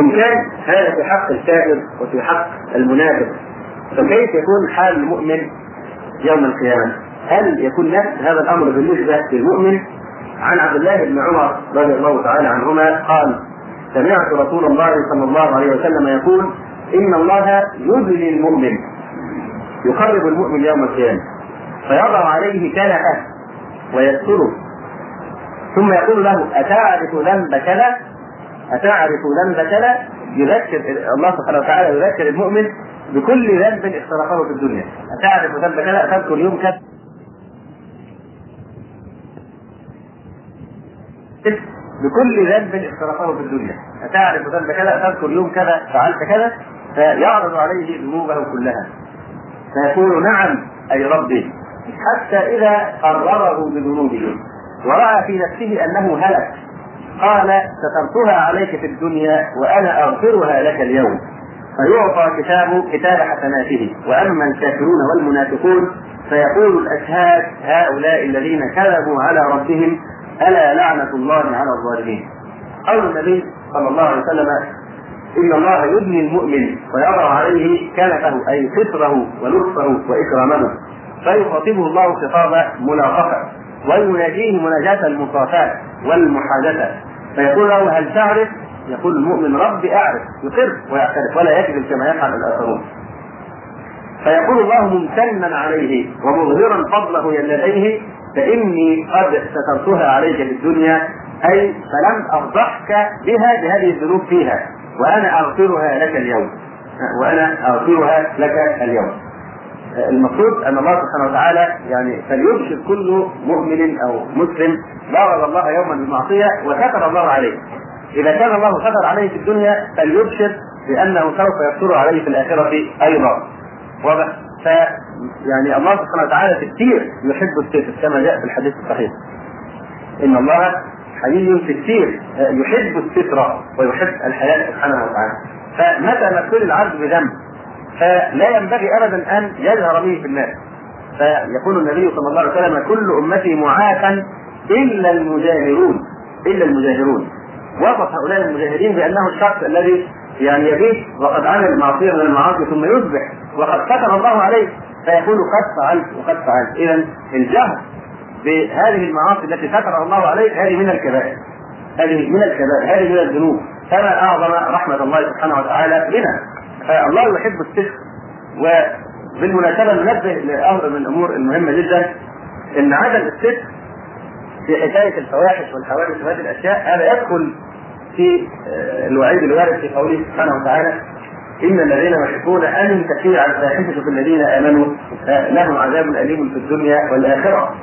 إن كان هذا في حق الكافر وفي حق المنافق فكيف يكون حال المؤمن يوم القيامة؟ هل يكون نفس هذا الأمر بالنسبة للمؤمن؟ عن عبد الله بن عمر رضي الله تعالى عنهما قال سمعت رسول الله صلى الله عليه وسلم يقول إن الله يذلي المؤمن يقرب المؤمن يوم القيامة فيضع عليه كنفه ويستره ثم يقول له أتعرف ذنب كذا؟ أتعرف ذنب كذا؟ يذكر الله سبحانه وتعالى يذكر المؤمن بكل ذنب اقترفه في الدنيا. أتعرف ذنب كذا؟ تذكر يوم كذا. بكل ذنب اقترفه في الدنيا. أتعرف ذنب كذا؟ تذكر يوم كذا؟ فعلت كذا؟ فيعرض عليه ذنوبه كلها. فيقول نعم أي ربي. حتى إذا قرره بذنوبه. ورأى في نفسه أنه هلك. قال سترتها عليك في الدنيا وأنا أغفرها لك اليوم. فيعطى كتاب كتاب حسناته. وأما الكافرون والمنافقون فيقول الأشهاد هؤلاء الذين كذبوا على ربهم ألا لعنة الله على الظالمين. قول النبي صلى الله عليه وسلم إن الله يبني المؤمن ويضع عليه كنفه أي ستره ولطفه وإكرامه فيخاطبه الله خطاب ملاقفة ويناجيه مناجاة المصافاة والمحادثة. فيقول له هل تعرف؟ يقول المؤمن ربي أعرف. يقر ويعترف ولا يكذب كما يفعل الآخرون. فيقول الله ممتنا عليه ومظهرا فضله لديه فإني قد سترتها عليك في الدنيا أي فلم أفضحك بها بهذه الذنوب فيها وأنا أغفرها لك اليوم. وأنا أغفرها لك اليوم. المقصود أن الله سبحانه وتعالى يعني فليبشر كل مؤمن أو مسلم ضرب الله يوما بالمعصية وستر الله عليه. إذا كان الله ستر عليه في الدنيا فليبشر بأنه سوف يستر عليه في الآخرة أيضا. واضح؟ ف يعني الله سبحانه وتعالى كثير يحب الستر كما جاء في الحديث الصحيح. إن الله حي في كثير يحب الستر ويحب الحياة سبحانه وتعالى. فمتى ما ابتلي العبد بذنب فلا ينبغي ابدا أن يجهر به في الناس. فيقول النبي صلى الله عليه وسلم كل أمتي معافى إلا المجاهرون إلا المجاهرون. وصف هؤلاء المجاهرين بأنه الشخص الذي يعني يبيت وقد عمل معصية من المعاصي ثم يصبح وقد ستر الله عليه. فيقول قد فعلت وقد فعلت. اذا الجهل بهذه المعاصي التي ستر الله عليه هذه من الكبائر. هذه من الكبائر هذه من الذنوب. فما أعظم رحمة الله سبحانه وتعالى بنا؟ فالله يحب الستر وبالمناسبة ننبه لامر من الأمور المهمة جدا إن عدم الستر في حكاية الفواحش والحوادث وهذه الأشياء هذا يدخل في الوعيد الوارد في قوله سبحانه وتعالى إن الذين يحبون أن تشيع الفاحشة في الذين آمنوا لهم عذاب أليم في الدنيا والآخرة.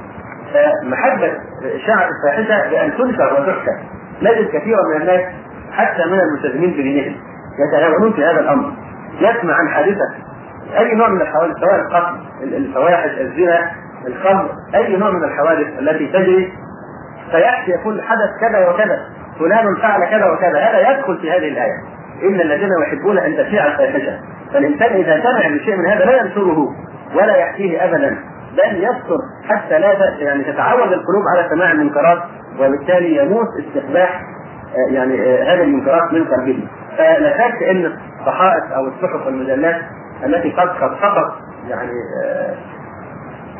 محبه اشاعه الفاحشة بأن تنشر وتحكى نجد كثيرا من الناس حتى من الملتزمين بدينهم. يتهاونون في هذا الأمر. يسمع عن حادثة أي نوع من الحوادث سواء القتل الفواحش الزنا الخمر أي نوع من الحوادث التي تجري. فيحكي يقول حدث كذا وكذا فلان فعل كذا وكذا هذا يدخل في هذه الآية. إن الذين يحبون أن تشيع الفاحشة فالإنسان إذا سمع بشيء من هذا لا ينشره ولا يحكيه ابدا بل يستر حتى لا يعني تتعود القلوب على سماع المنكرات وبالتالي يموت استقباح يعني هذه المنكرات من قلبه فلا شك إن الصحائف أو الصحف والمجلات التي قد خططت يعني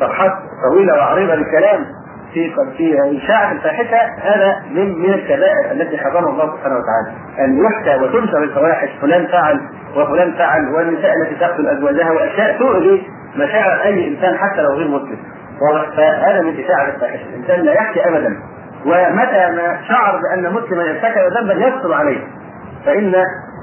صفحات طويلة وعريضة للكلام في في اشاعه الفاحشه هذا من من الكبائر التي حرمها الله سبحانه وتعالى. أن يحكى وتنشر الفواحش فلان فعل وفلان فعل والنساء التي تقتل أزواجها وأشياء تؤذي مشاعر أي إنسان حتى لو غير مسلم. فهذا من إشاعة الفاحشة. الإنسان لا يحكي ابدا. ومتى ما شعر بأن مسلما ارتكب ذنبا يستر عليه. فإن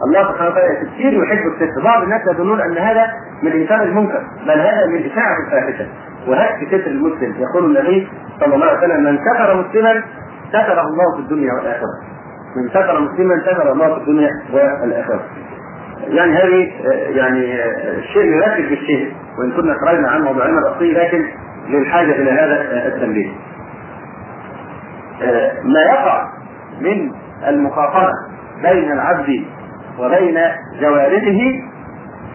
الله سبحانه وتعالى كثير يحب الستر. بعض الناس يظنون أن هذا من إنكار المنكر بل هذا من إشاعة الفاحشة. وهك ستر المسلم. يقول النبي صلى الله عليه وسلم من ستر مسلما ستره الله في الدنيا والآخرة. من ستر مسلما ستر الله في الدنيا والآخرة. يعني هذه يعني الشيء يركز بالشيء وإن كنا خرجنا عن موضوعنا الأصلي لكن للحاجة إلى هذا التنبيه. ما يقع من المخاطره بين العبد وبين جوارحه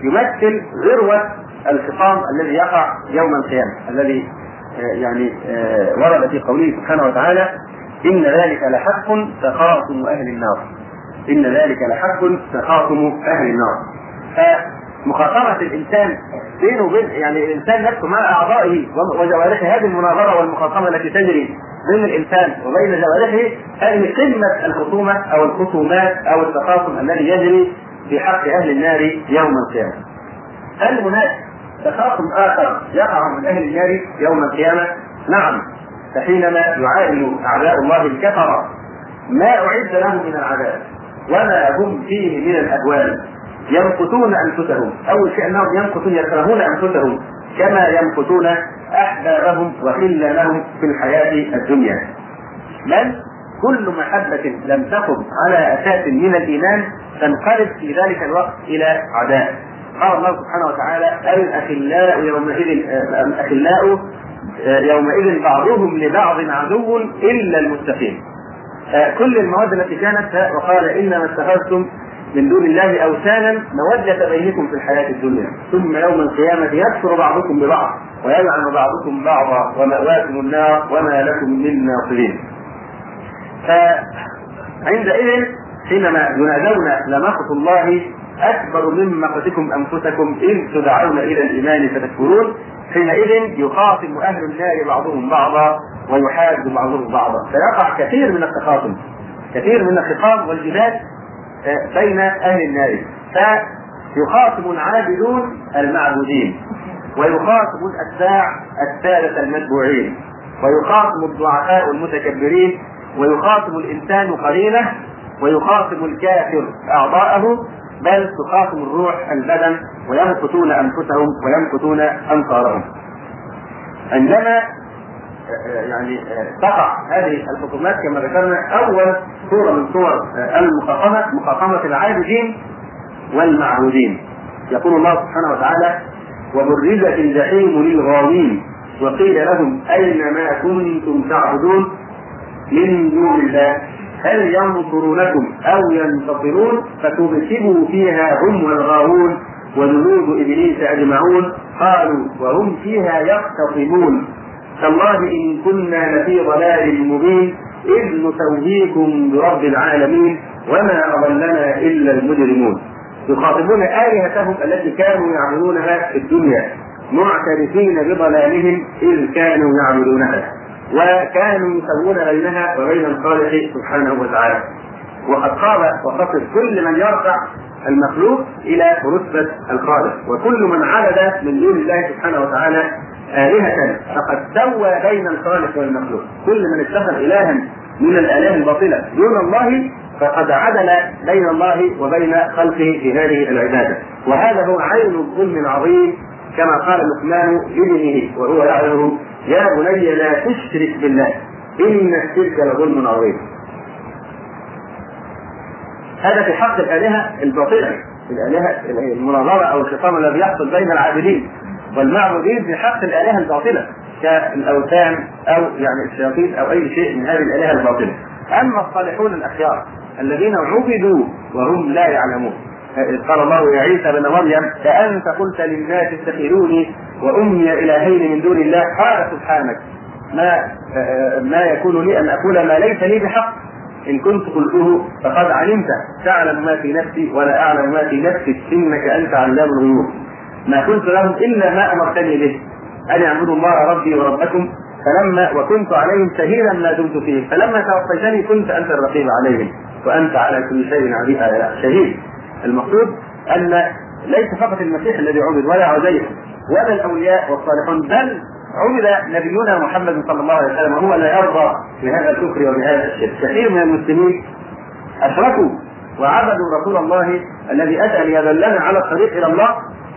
يمثل ذروة الخصام الذي يقع يوم القيامة الذي يعني ورد في قوله سبحانه وتعالى إن ذلك لحق تخاصم أهل النار. إن ذلك لحق تخاصم أهل النار. فمخاطرة الإنسان بينه وبين يعني الإنسان نفسه مع أعضائه وجوارحه هذه المناظرة والمخاصمة التي تجري بين الإنسان وبين جوارحه هذه قمة الخصومة أو الخصومات أو التخاصم الذي يجري في حق أهل النار يوم القيامة. هل هناك تخاصم آخر يقع من أهل النار يوم القيامة؟ نعم فحينما يعامل أعداء الله الكفرة ما أعد لهم من العذاب وما هم فيه من الاهوال يمقتون أنفسهم أول شيء أنهم يمقتون يكرهون أنفسهم كما يمقتون أحبابهم وخلانهم في الحياة الدنيا بل كل محبة لم تقم على أساس من الإيمان تنقلب في ذلك الوقت إلى عداء. قال الله سبحانه وتعالى: الأخلاء يومئذ الأخلاء يومئذ بعضهم لبعض عدو إلا المتقين. كل المواد التي كانت وقال إنما اتخذتم من دون الله أوثانا مودة بينكم في الحياة الدنيا. ثم يوم القيامة يكفر بعضكم ببعض ويلعن بعضكم بعضا ومأواكم النار وما لكم من ناصرين. فعندئذ حينما ينادون لمقت الله أكبر من مقتكم أنفسكم إن تدعون إلى الإيمان فتكفرون. حينئذ يخاصم أهل النار بعضهم بعضا ويحاد بعضهم بعضا. فيقع كثير من التخاصم كثير من الخطاب والجدال بين أهل النار فيخاطب العابدون المعبودين ويخاطب الأتباع السادة المتبوعين ويخاطب الضعفاء المتكبرين ويخاطب الإنسان قرينه ويخاطب الكافر أعضاءه بل تخاطب الروح البدن ويمقتون أنفسهم ويمقتون أنصارهم. عندما يعني تقع هذه الخصومات كما ذكرنا أول صورة من صور المقاومة مقاومة العابدين والمعبودين. يقول الله سبحانه وتعالى: وبرزت الجحيم للغاوين وقيل لهم أين ما كنتم تعبدون من دون الله؟ هل ينصرونكم أو ينتصرون فتبسموا فيها هم والغاوون وجنود إبليس أجمعون. قالوا وهم فيها يختصمون. تالله إن كنا لفي ضلال مبين إذ نسويكم برب العالمين وما أضلنا إلا المجرمون. يخاطبون آلهتهم التي كانوا يعبدونها في الدنيا معترفين بضلالهم إذ كانوا يعبدونها وكانوا يسوون بينها وبين الخالق سبحانه وتعالى. وقد قال وخطب كل من يرفع المخلوق إلى رتبة الخالق وكل من عبد من دون الله سبحانه وتعالى آلهة فقد سوى بين الخالق والمخلوق. كل من اتخذ إلها من الآلهة الباطلة دون الله فقد عدل بين الله وبين خلقه في هذه العبادة. وهذا هو عين الظلم العظيم كما قال لقمان لابنه وهو يعظه يا بني لا تشرك بالله إن الشرك لظلم عظيم. هذا في حق الآلهة الباطلة الآلهة المناظرة أو الخصام الذي يحصل بين العابدين. والمعبودين في حق الآلهة الباطلة كالأوثان أو يعني الشياطين أو أي شيء من هذه الآلهة الباطلة. أما الصالحون الأخيار الذين عبدوا وهم لا يعلمون. قال الله يا عيسى بن مريم فأنت قلت للناس اتخذوني وأمي إلهين من دون الله؟ قال سبحانك ما ما يكون لي أن أقول ما ليس لي بحق. إن كنت قلته فقد علمت. تعلم ما في نفسي ولا أعلم ما في نفسك إنك أنت علام الغيوب. ما قلت لهم إلا ما أمرتني به. أن اعبدوا الله ربي وربكم فلما وكنت عليهم شهيدا ما دمت فيهم. فلما توفيتني كنت أنت الرقيب عليهم. وأنت على كل شيء شهيد. المقصود أن ليس فقط المسيح الذي عبد ولا عزيز ولا الأولياء والصالحون بل عبد نبينا محمد صلى الله عليه وسلم وهو لا يرضى بهذا الكفر وبهذا الشرك. كثير من المسلمين أشركوا وعبدوا رسول الله الذي أتى ليدلنا على الطريق إلى الله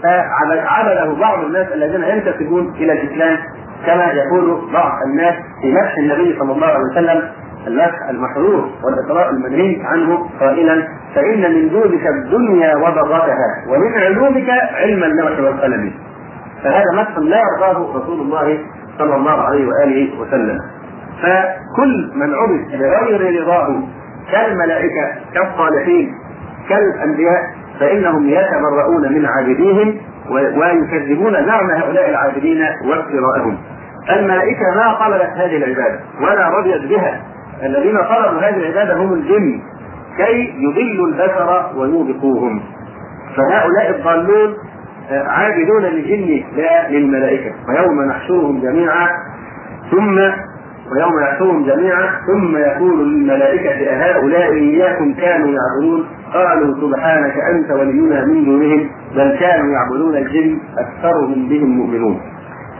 فعبده بعض الناس الذين ينتسبون إلى الإسلام كما يقول بعض الناس في مدح النبي صلى الله عليه وسلم المدح المحرور والإقراء المنهي عنه قائلا فإن من جودك الدنيا وضرتها ومن علومك علم اللوح والقلم. فهذا مدح لا يرضاه رسول الله صلى الله عليه وآله وسلم. فكل من عبد بغير رضاه كالملائكة كالصالحين كالأنبياء فإنهم يتبرؤون من عابديهم ويكذبون زعم هؤلاء العابدين وافتراءهم. الملائكة ما طلبت هذه العبادة ولا رضيت بها. الذين طلبوا هذه العبادة هم الجن كي يضلوا البشر ويوبقوهم. فهؤلاء الضالون عابدون للجن لا للملائكة ويوم نحشرهم جميعا ثم ويوم يحشرهم جميعا ثم يقول للملائكة أهؤلاء إياكم كانوا يعبدون قالوا سبحانك أنت ولينا من دونهم بل كانوا يعبدون الجن أكثرهم بهم مؤمنون.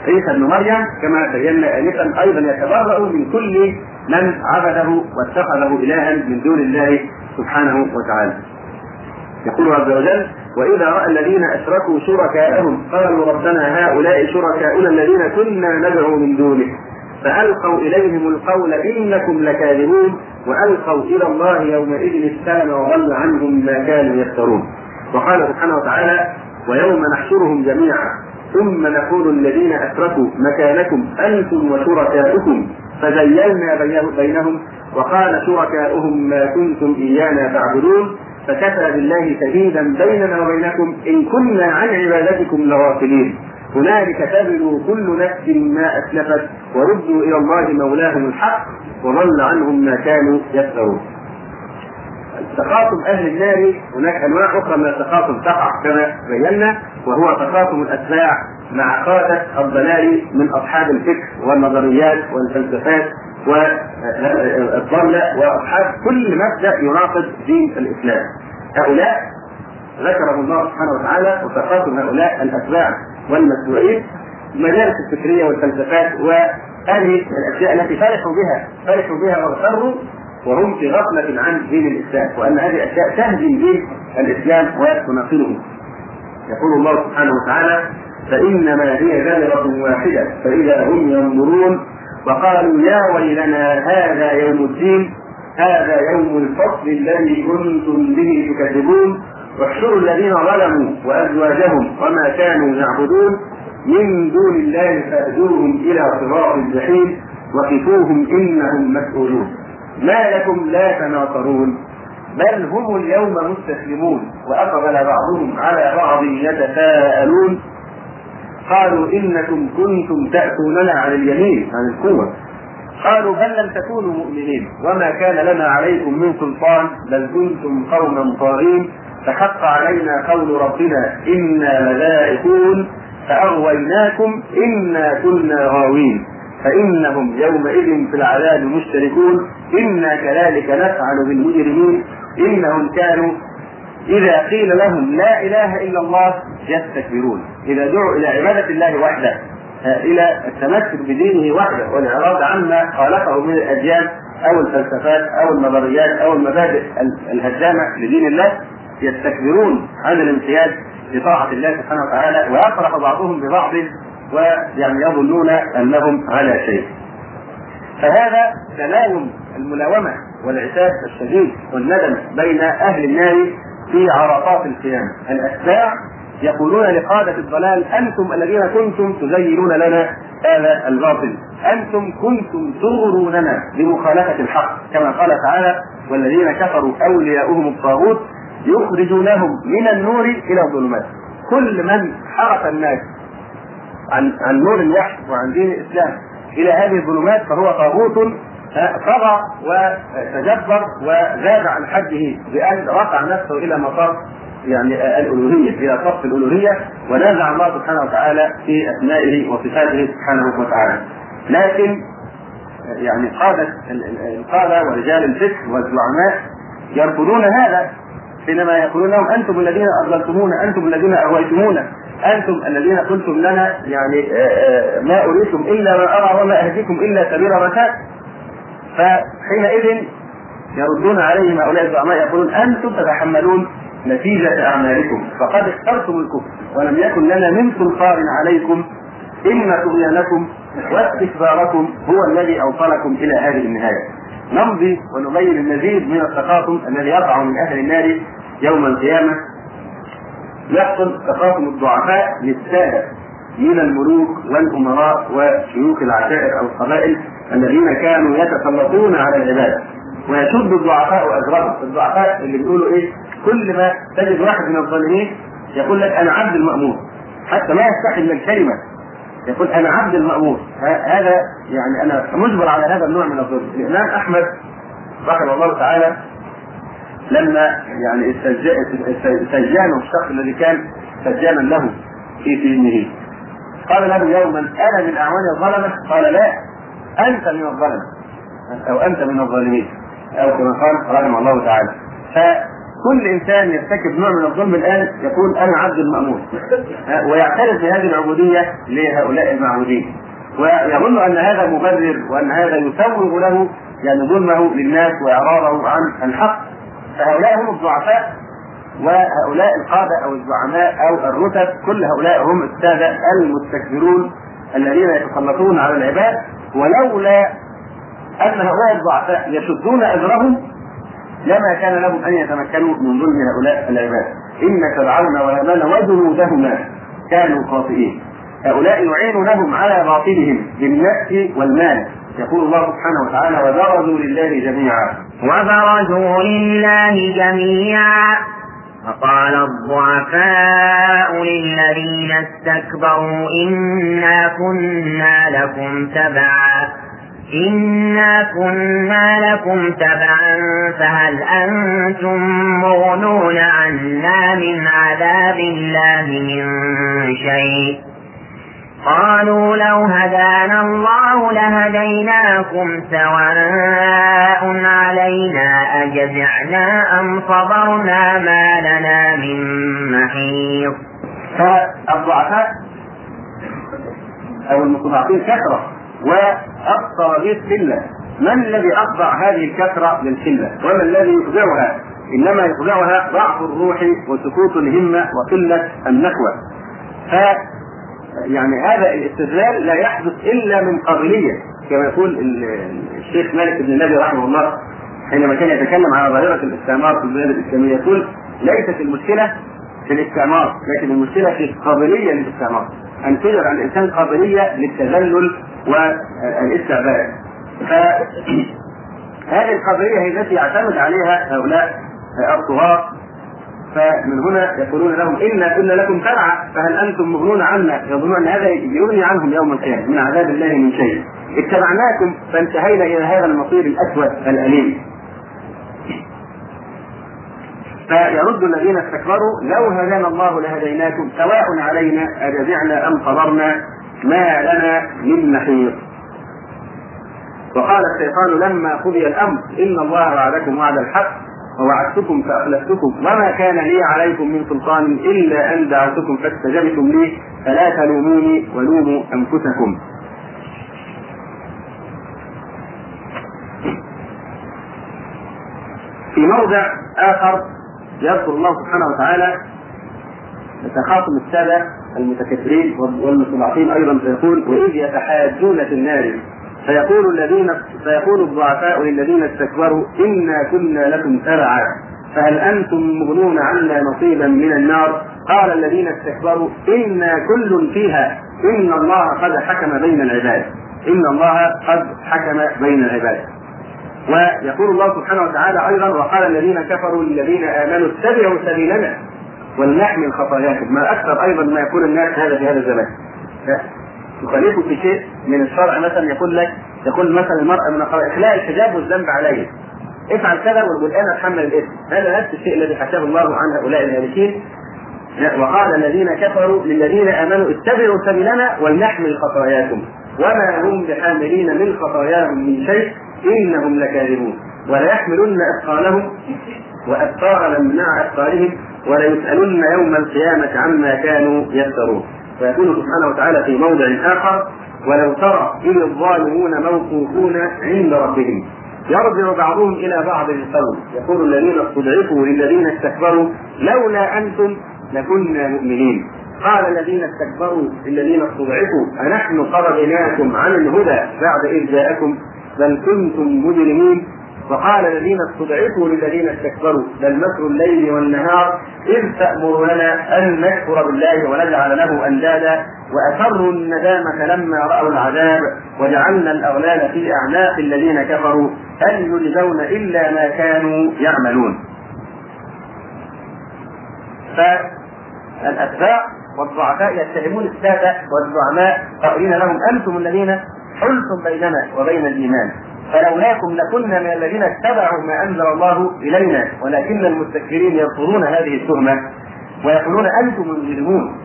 عيسى ابن مريم كما بينا آنفا أيضا يتبرأ من كل من عبده واتخذه إلها من دون الله سبحانه وتعالى. يقول عز وجل وإذا رأى الذين أشركوا شركاءهم قالوا ربنا هؤلاء شركاؤنا الذين كنا ندعو من دونك فألقوا إليهم القول إنكم لكاذبون وألقوا إلى الله يومئذ السلام وضل عنهم ما كانوا يفترون. وقال سبحانه وتعالى ويوم نحشرهم جميعا ثم نقول الذين أشركوا مكانكم أنتم وشركاؤكم. فزينا بينهم وقال شركاؤهم ما كنتم إيانا تعبدون فكفى بالله شهيدا بيننا وبينكم إن كنا عن عبادتكم لغافلين. هنالك تبلو كل نفس ما أسلفت وردوا إلى الله مولاهم الحق وضل عنهم ما كانوا يفترون. تخاصم أهل النار هناك أنواع أخرى من التخاصم تقع كما بينا وهو تخاصم الاتباع مع قادة الضلال من أصحاب الفكر والنظريات والفلسفات والضالة وأصحاب كل مبدأ يناقض دين الإسلام. هؤلاء ذكرهم الله سبحانه وتعالى وتخاصم هؤلاء الاتباع والمتبوعين المدارس الفكرية والفلسفات وهذه الأشياء التي فرحوا بها فرحوا بها واغتروا وهم في غفلة عن دين الإسلام وأن هذه الأشياء تهدم دين الإسلام وتناقضه. يقول الله سبحانه وتعالى فإنما هي زجره واحدة فإذا هم ينظرون وقالوا يا ويلنا هذا يوم الدين هذا يوم الفصل الذي كنتم به تكذبون واحشروا الذين ظلموا وأزواجهم وما كانوا يعبدون من دون الله فاهدوهم إلى صراط الجحيم وقفوهم إنهم مسؤولون. ما لكم لا تناصرون بل هم اليوم مستسلمون وأقبل بعضهم على بعض يتساءلون. قالوا إنكم كنتم تأتوننا عن اليمين عن القوة. قالوا بل لم تكونوا مؤمنين. وما كان لنا عليكم من سلطان بل كنتم قوما طاغين. فحق علينا قول ربنا إنا لذائقون فأغويناكم إنا كنا غاوين فإنهم يومئذ في العذاب مشتركون إنا كذلك نفعل بالمجرمين إنهم كانوا إذا قيل لهم لا إله إلا الله يستكبرون. إذا دعوا إلى عبادة الله وحده إلى التمسك بدينه وحده والإعراض عما خالفه من الأديان أو الفلسفات أو النظريات أو المبادئ الهدامه لدين الله يستكبرون. عن الامتياز بطاعه الله سبحانه وتعالى ويفرح بعضهم ببعض ويعني يظنون أنهم على شيء. فهذا تلاوم الملاومة والعتاب الشديد والندم بين أهل النار في عرفات القيامة، الأتباع يقولون لقادة الضلال أنتم الذين كنتم تزينون لنا هذا الباطل. أنتم كنتم تغروننا بمخالفة الحق كما قال تعالى والذين كفروا أولياؤهم الطاغوت يخرجونهم من النور إلى الظلمات كل من حرف الناس عن عن نور الوحي وعن دين الإسلام إلى هذه الظلمات فهو طاغوت طغى وتجبر وزاد عن حده بأن رفع نفسه إلى مطار يعني الألوهية إلى صف الألوهية ونازع الله سبحانه وتعالى في أسمائه وصفاته سبحانه وتعالى. لكن يعني قادة القادة ورجال الفكر والزعماء يرفضون هذا حينما يقولون لهم أنتم الذين أضللتمونا أنتم الذين اغويتمونا أنتم الذين قلتم لنا يعني ما اريكم إلا ما أرى وما أهديكم إلا سبيل رشاد فحينئذ يردون عليهم هؤلاء الزعماء يقولون أنتم تتحملون نتيجة أعمالكم. فقد اخترتم الكفر ولم يكن لنا من سلطان عليكم. إن طغيانكم واستكباركم هو الذي أوصلكم إلى هذه النهاية. نمضي ونبين المزيد من التخاصم الذي يقع من أهل النار يوم القيامة يحصل تخاصم الضعفاء للسادة من الملوك والأمراء وشيوخ العشائر أو القبائل الذين كانوا يتسلطون على العبادة ويشد الضعفاء أجرهم الضعفاء اللي بيقولوا إيه؟ كل ما تجد واحد من الظالمين يقول لك أنا عبد المامور حتى ما يستحي من الكلمة. يقول أنا عبد المامور هذا يعني أنا مجبر على هذا النوع من الظلم. الإمام أحمد رحمه الله تعالى لما يعني سجانه الشخص الذي كان سجانا له في سجنه. قال له يوما أنا من أعوان الظلمة؟ قال لا أنت من الظلم أو أنت من الظالمين. أو كما قال رحمه الله تعالى. فكل إنسان يرتكب نوع من الظلم الآن يقول أنا عبد المامور ويعترف بهذه العبودية لهؤلاء المعبودين. ويظن أن هذا مبرر وأن هذا يسوغ له يعني ظلمه للناس وإعراضه عن الحق. فهؤلاء هم الضعفاء وهؤلاء القادة أو الزعماء أو الرتب كل هؤلاء هم الساده المستكبرون الذين يتسلطون على العباد. ولولا أن هؤلاء الضعفاء يشدون أجرهم لما كان لهم أن يتمكنوا من ظلم هؤلاء العباد. ان فرعون وهامان وجنودهما كانوا خاطئين. هؤلاء يعينونهم على باطلهم بالنأس والمال. يقول الله سبحانه وتعالى وبرزوا لله جميعا وبرزوا لله جميعا. وقال الضعفاء للذين استكبروا إنا كنا لكم تبعا إنا كنا لكم تبعا فهل أنتم مغنون عنا من عذاب الله من شيء؟ قالوا لو هدانا الله لهديناكم سواء علينا أجزعنا أم صبرنا ما لنا من محيط. فالضعفاء أو المستضعفين كثرة وأكثر القلة من الذي أخضع هذه الكثرة للقلة وما الذي يخضعها إنما يخضعها ضعف الروح وسكوت الهمة وقلة النخوة ف يعني هذا الاستدلال لا يحدث إلا من قابليه كما يقول الشيخ مالك بن النبي رحمه الله حينما كان يتكلم على ظاهرة الاستعمار في البلاد الإسلامية يقول ليست المشكلة في الاستعمار لكن المشكلة في القابليه للاستعمار أن عند الإنسان قابلية للتذلل والاستعباد. فهذه القابلية هي التي يعتمد عليها هؤلاء الطغاة فمن هنا يقولون لهم إنا كنا لكم تبعا فهل أنتم مغنون عنا؟ يظنون أن هذا يغني عنهم يوم القيامة من عذاب الله من شيء. اتبعناكم فانتهينا إلى هذا المصير الأسود الأليم. فيرد الذين استكبروا لو هدانا الله لهديناكم سواء علينا أجزعنا أم صبرنا ما لنا من محيط وقال الشيطان لما قضي الأمر إن الله وعدكم وعد الحق. ووعدتكم فأخلفتكم. وما كان لي عليكم من سلطان إلا أن دعوتكم فاستجبتم لي فلا تلوموني ولوموا أنفسكم. في موضع آخر يذكر الله سبحانه وتعالى تخاصم السادة المتكبرين والمستضعفين أيضا فيقول وإذ يتحاجون في النار فيقول الذين فيقول الضعفاء للذين استكبروا إنا كنا لكم تبعا. فهل أنتم مغنون عنا نصيبا من النار؟ قال الذين استكبروا إنا كل فيها. إن الله قد حكم بين العباد. إن الله قد حكم بين العباد. ويقول الله سبحانه وتعالى أيضا وقال الذين كفروا للذين آمنوا اتبعوا سبيلنا ولنحمل خطاياكم. ما أكثر أيضا ما يقول الناس هذا في هذا الزمان. يخالفه في شيء من الشرع مثلا يقول لك يقول مثلا المرأة من اخلاء الحجاب والذنب عليه. افعل كذا والآن أتحمل الإثم. هذا نفس الشيء الذي حكاه الله عن هؤلاء الهالكين وقال الذين كفروا للذين آمنوا اتبعوا سبيلنا ولنحمل خطاياكم. وما هم بحاملين من خطاياهم من شيء إنهم لكاذبون. وليحملن أثقالهم واثقالا مع أثقالهم. وليسالن يوم القيامة عما كانوا يفترون. فيقول سبحانه وتعالى في موضع آخر ولو ترى إذ الظالمون موقوفون عند ربهم. يرجع بعضهم إلى بعض القول يقول الذين استضعفوا للذين استكبروا لولا أنتم لكنا مؤمنين. قال الذين استكبروا للذين استضعفوا أنحن قربناكم عن الهدى بعد إذ جاءكم بل كنتم مجرمين. وقال الذين استضعفوا للذين استكبروا بل مكر الليل والنهار إذ تأمرنا أن نكفر بالله ونجعل له أندادا وأسروا الندامة لما رأوا العذاب وجعلنا الأغلال في أعناق الذين كفروا هل يجزون إلا ما كانوا يعملون. فالأتباع والضعفاء يتهمون السادة والزعماء قائلين لهم أنتم الذين حلتم بيننا وبين الإيمان. فلولاكم لكنا من الذين اتبعوا ما أنزل الله إلينا ولكن المستكبرين يرفضون هذه التهمة ويقولون أنتم المجرمون.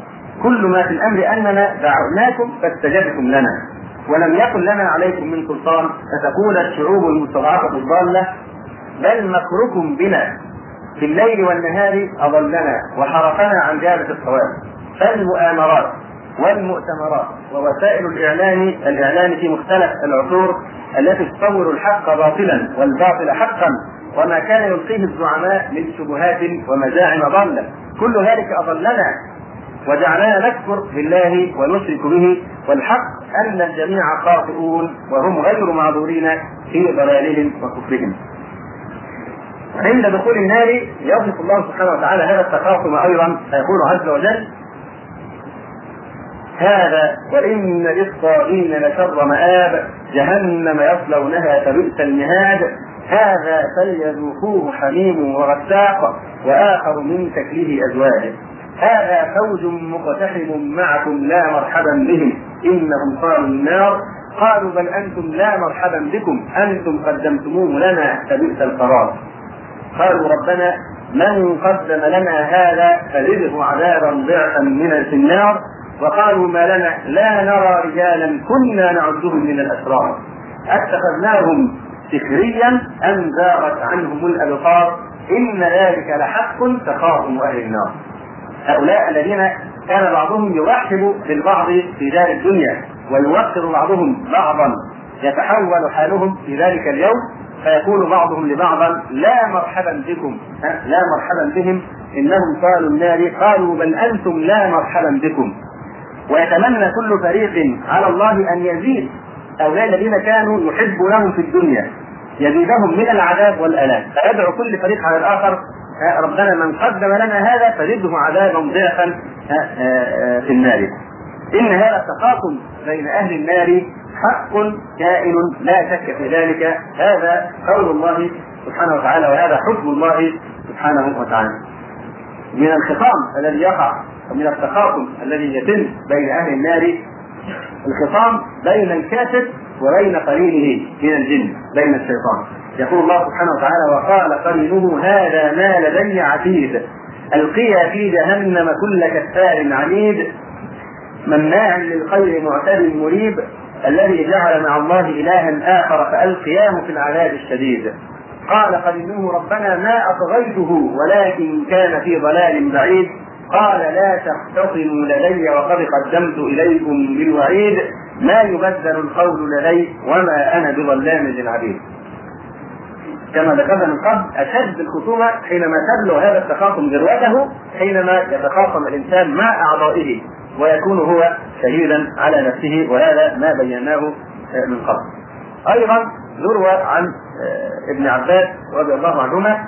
كل ما في الأمر أننا دعوناكم فاستجبتم لنا. ولم يكن لنا عليكم من سلطان فتكون الشعوب المستضعفة الضالة؟ بل مكركم بنا. في الليل والنهار أضلنا وحرفنا عن جادة الصواب. فالمؤامرات والمؤتمرات ووسائل الإعلام الإعلام في مختلف العصور التي تصور الحق باطلا والباطل حقا وما كان يلقيه الزعماء من شبهات ومزاعم ضالة. كل ذلك أضلنا وجعلنا نكفر بالله ونشرك به والحق أن الجميع خاطئون وهم غير معذورين في ضلالهم وكفرهم. عند دخول النار يصف الله سبحانه وتعالى هذا التخاصم أيضا فيقول عز وجل هذا وإن للطاغين لشر مآب جهنم يصلونها فبئس المهاد. هذا فليذوقوه حميم وغساق وآخر من تكليه ازواجه هذا فوج مقتحم معكم لا مرحبا بهم. إنهم قالوا النار. قالوا بل أنتم لا مرحبا بكم. أنتم قدمتموه لنا فبئس القرار. قالوا ربنا من قدم لنا هذا فزده عذابا ضعفا من النار. وقالوا ما لنا لا نرى رجالا كنا نعدهم من الأسرار. أتخذناهم سخريا أم زاغت عنهم الأبصار؟ إن ذلك لحق تخاصم أهل النار. هؤلاء الذين كان بعضهم يرحب بالبعض في دار الدنيا ويوقر بعضهم بعضا يتحول حالهم في ذلك اليوم فيقول بعضهم لبعض لا مرحبا بكم. لا مرحبا بهم. إنهم قالوا النار قالوا بل أنتم لا مرحبا بكم. ويتمنى كل فريق على الله أن يزيد هؤلاء الذين كانوا يحبونهم في الدنيا. يزيدهم من العذاب والالام فيدعو كل فريق على الآخر ربنا من قدم لنا هذا فزده عذابا ضعفا في النار. إن هذا التخاصم بين أهل النار حق كائن لا شك في ذلك. هذا قول الله سبحانه وتعالى وهذا حكم الله سبحانه وتعالى. من الخصام الذي يقع ومن التخاصم الذي يتم بين أهل النار الخصام بين الكافر وبين قرينه من الجن بين الشيطان. يقول الله سبحانه وتعالى وقال قرينه هذا ما لدي عتيد. ألقيا في جهنم كل كفار عنيد. مناع للخير معتد مريب. الذي جعل مع الله إلها آخر فألقياه في العذاب الشديد. قال قرينه ربنا ما أطغيته ولكن كان في ضلال بعيد. قال لا تختصموا لدي وقد قدمت إليكم بالوعيد ما يبدل القول لدي وما أنا بظلام للعبيد كما ذكرنا من قبل أشد الخصومة حينما تبلغ هذا التخاصم ذروته حينما يتخاصم الإنسان مع أعضائه ويكون هو شهيدا على نفسه وهذا ما بيناه من قبل. أيضا يروى عن ابن عباس رضي الله عنهما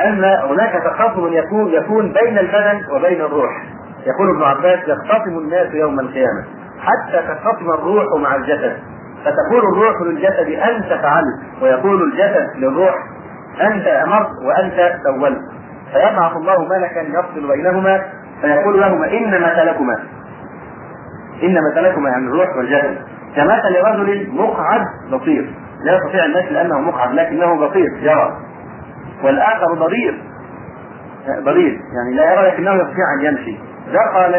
أن هناك تخاصم يكون يكون بين البدن وبين الروح. يقول ابن عباس يختصم الناس يوم القيامة. حتى تختصم الروح مع الجسد. فتقول الروح للجسد أنت فعلت. ويقول الجسد للروح أنت أمرت وأنت سولت. فيبعث الله ملكا يفصل بينهما. فيقول لهما إن مثلكما. إن مثلكما يعني الروح والجسد. كمثل رجل مقعد بصير. لا يستطيع المشي لأنه مقعد لكنه بصير يرى. والآخر ضرير. ضرير. يعني لا يرى لكنه يستطيع أن يمشي. دخل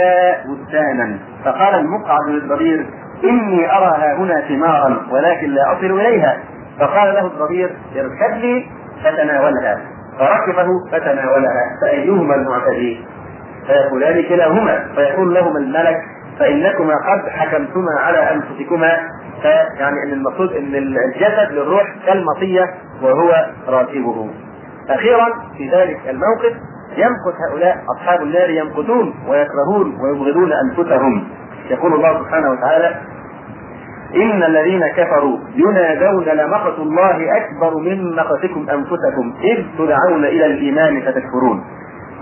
بستانا. فقال المقعد للضرير إني أرى ها هنا ثمارا ولكن لا أصل إليها. فقال له الضرير اركب لي فتناولها. فركبه فتناولها. فأيهما المعتدي؟ فيقولان كلاهما. فيقول لهما الملك فإنكما قد حكمتما على أنفسكما. فيعني إن المقصود إن الجسد للروح كالمطية وهو راكبه. أخيرا في ذلك الموقف يمقت هؤلاء أصحاب النار يمقتون ويكرهون ويبغضون أنفسهم. يقول الله سبحانه وتعالى إن الذين كفروا ينادون لمقت الله أكبر من مقتكم أنفسكم إذ تدعون إلى الإيمان فتكفرون.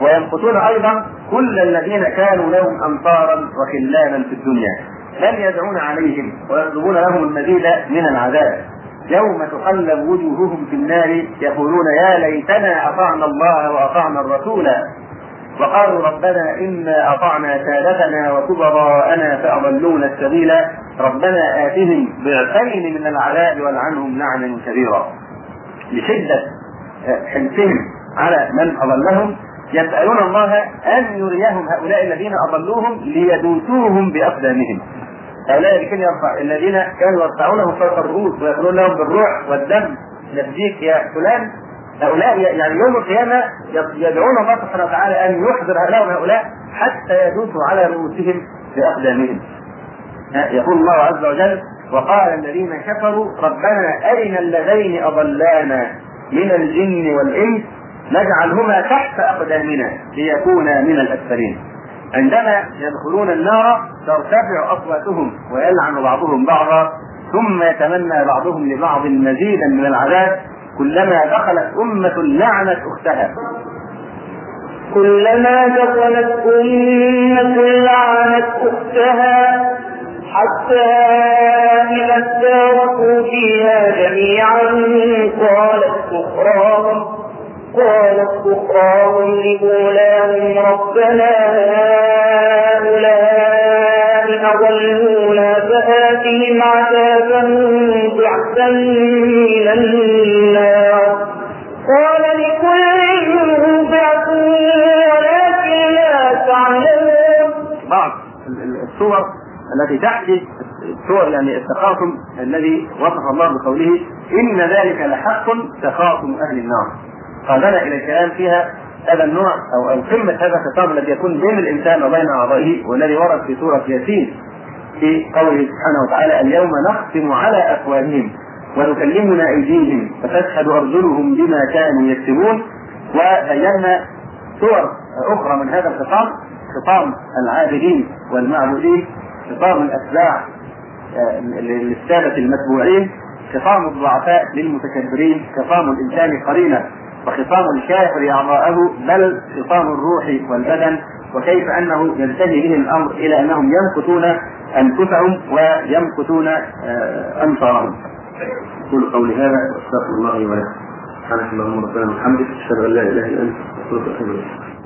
ويمقتون أيضا كل الذين كانوا لهم أنصارا وخلانا في الدنيا. لم يدعون عليهم ويطلبون لهم المزيد من العذاب. يوم تقلب وجوههم في النار يقولون يا ليتنا أطعنا الله وأطعنا الرسول وقالوا ربنا إنا أطعنا سادتنا وكبراءنا فأضلونا السبيل ربنا آتهم ضعفين من العذاب والعنهم لعنا كبيرا لشدة حرصهم على من أضلهم يسألون الله أن يريهم هؤلاء الذين أضلوهم ليدوسوهم بأقدامهم هؤلاء الذين يرفع الذين كانوا يرفعونهم فوق الرؤوس ويقولون لهم بالروح والدم نفديك يا فلان هؤلاء يعني يوم القيامة يدعون الله سبحانه وتعالى أن يحضر هؤلاء وهؤلاء حتى يدوسوا على رؤوسهم بأقدامهم. يقول الله عز وجل وقال الذين كفروا ربنا أرنا اللذين أضلانا من الجن والإنس نجعلهما تحت أقدامنا ليكونا من الأسفلين. عندما يدخلون النار ترتفع أصواتهم ويلعن بعضهم بعضا ثم يتمنى بعضهم لبعض مزيدا من العذاب كلما دخلت أمة لعنت أختها. كلما دخلت أمة لعنت أختها حتى إذا اداركوا فيها جميعا قالت أخراهم قالت أخراهم لأولاهم ربنا هؤلاء أضلونا فآتهم عذابا ضعفا من النار. قال لكل ضعف ولكن لا تعلمون بعض الصور التي تحكي صور يعني التخاصم الذي وصف الله بقوله إن ذلك لحق تخاصم أهل النار. قادنا إلى الكلام فيها هذا النوع أو قمه هذا الخطاب الذي يكون بين الإنسان وبين أعضائه والذي ورد في سورة ياسين في قوله سبحانه وتعالى اليوم نختم على أفواههم ونكلمنا أيديهم فتشهد أرجلهم بما كانوا يكسبون وبينا صور أخرى من هذا الخطاب خطاب العابدين والمعبودين خطاب الاتباع للسادة المتبوعين خطام الضعفاء للمتكبرين خطام الإنسان قرينا. وخطام الكافر اعضاءه بل خطام الروح والبدن وكيف أنه ينتهي به الأمر إلى أنهم يمكثون أنفسهم ويمكثون انصارهم. أقول قولي هذا وأستغفر الله لي ولكم. سبحانك اللهم ربنا وبحمدك أشهد أن لا إله إلا أنت أستغفرك وأتوب إليك.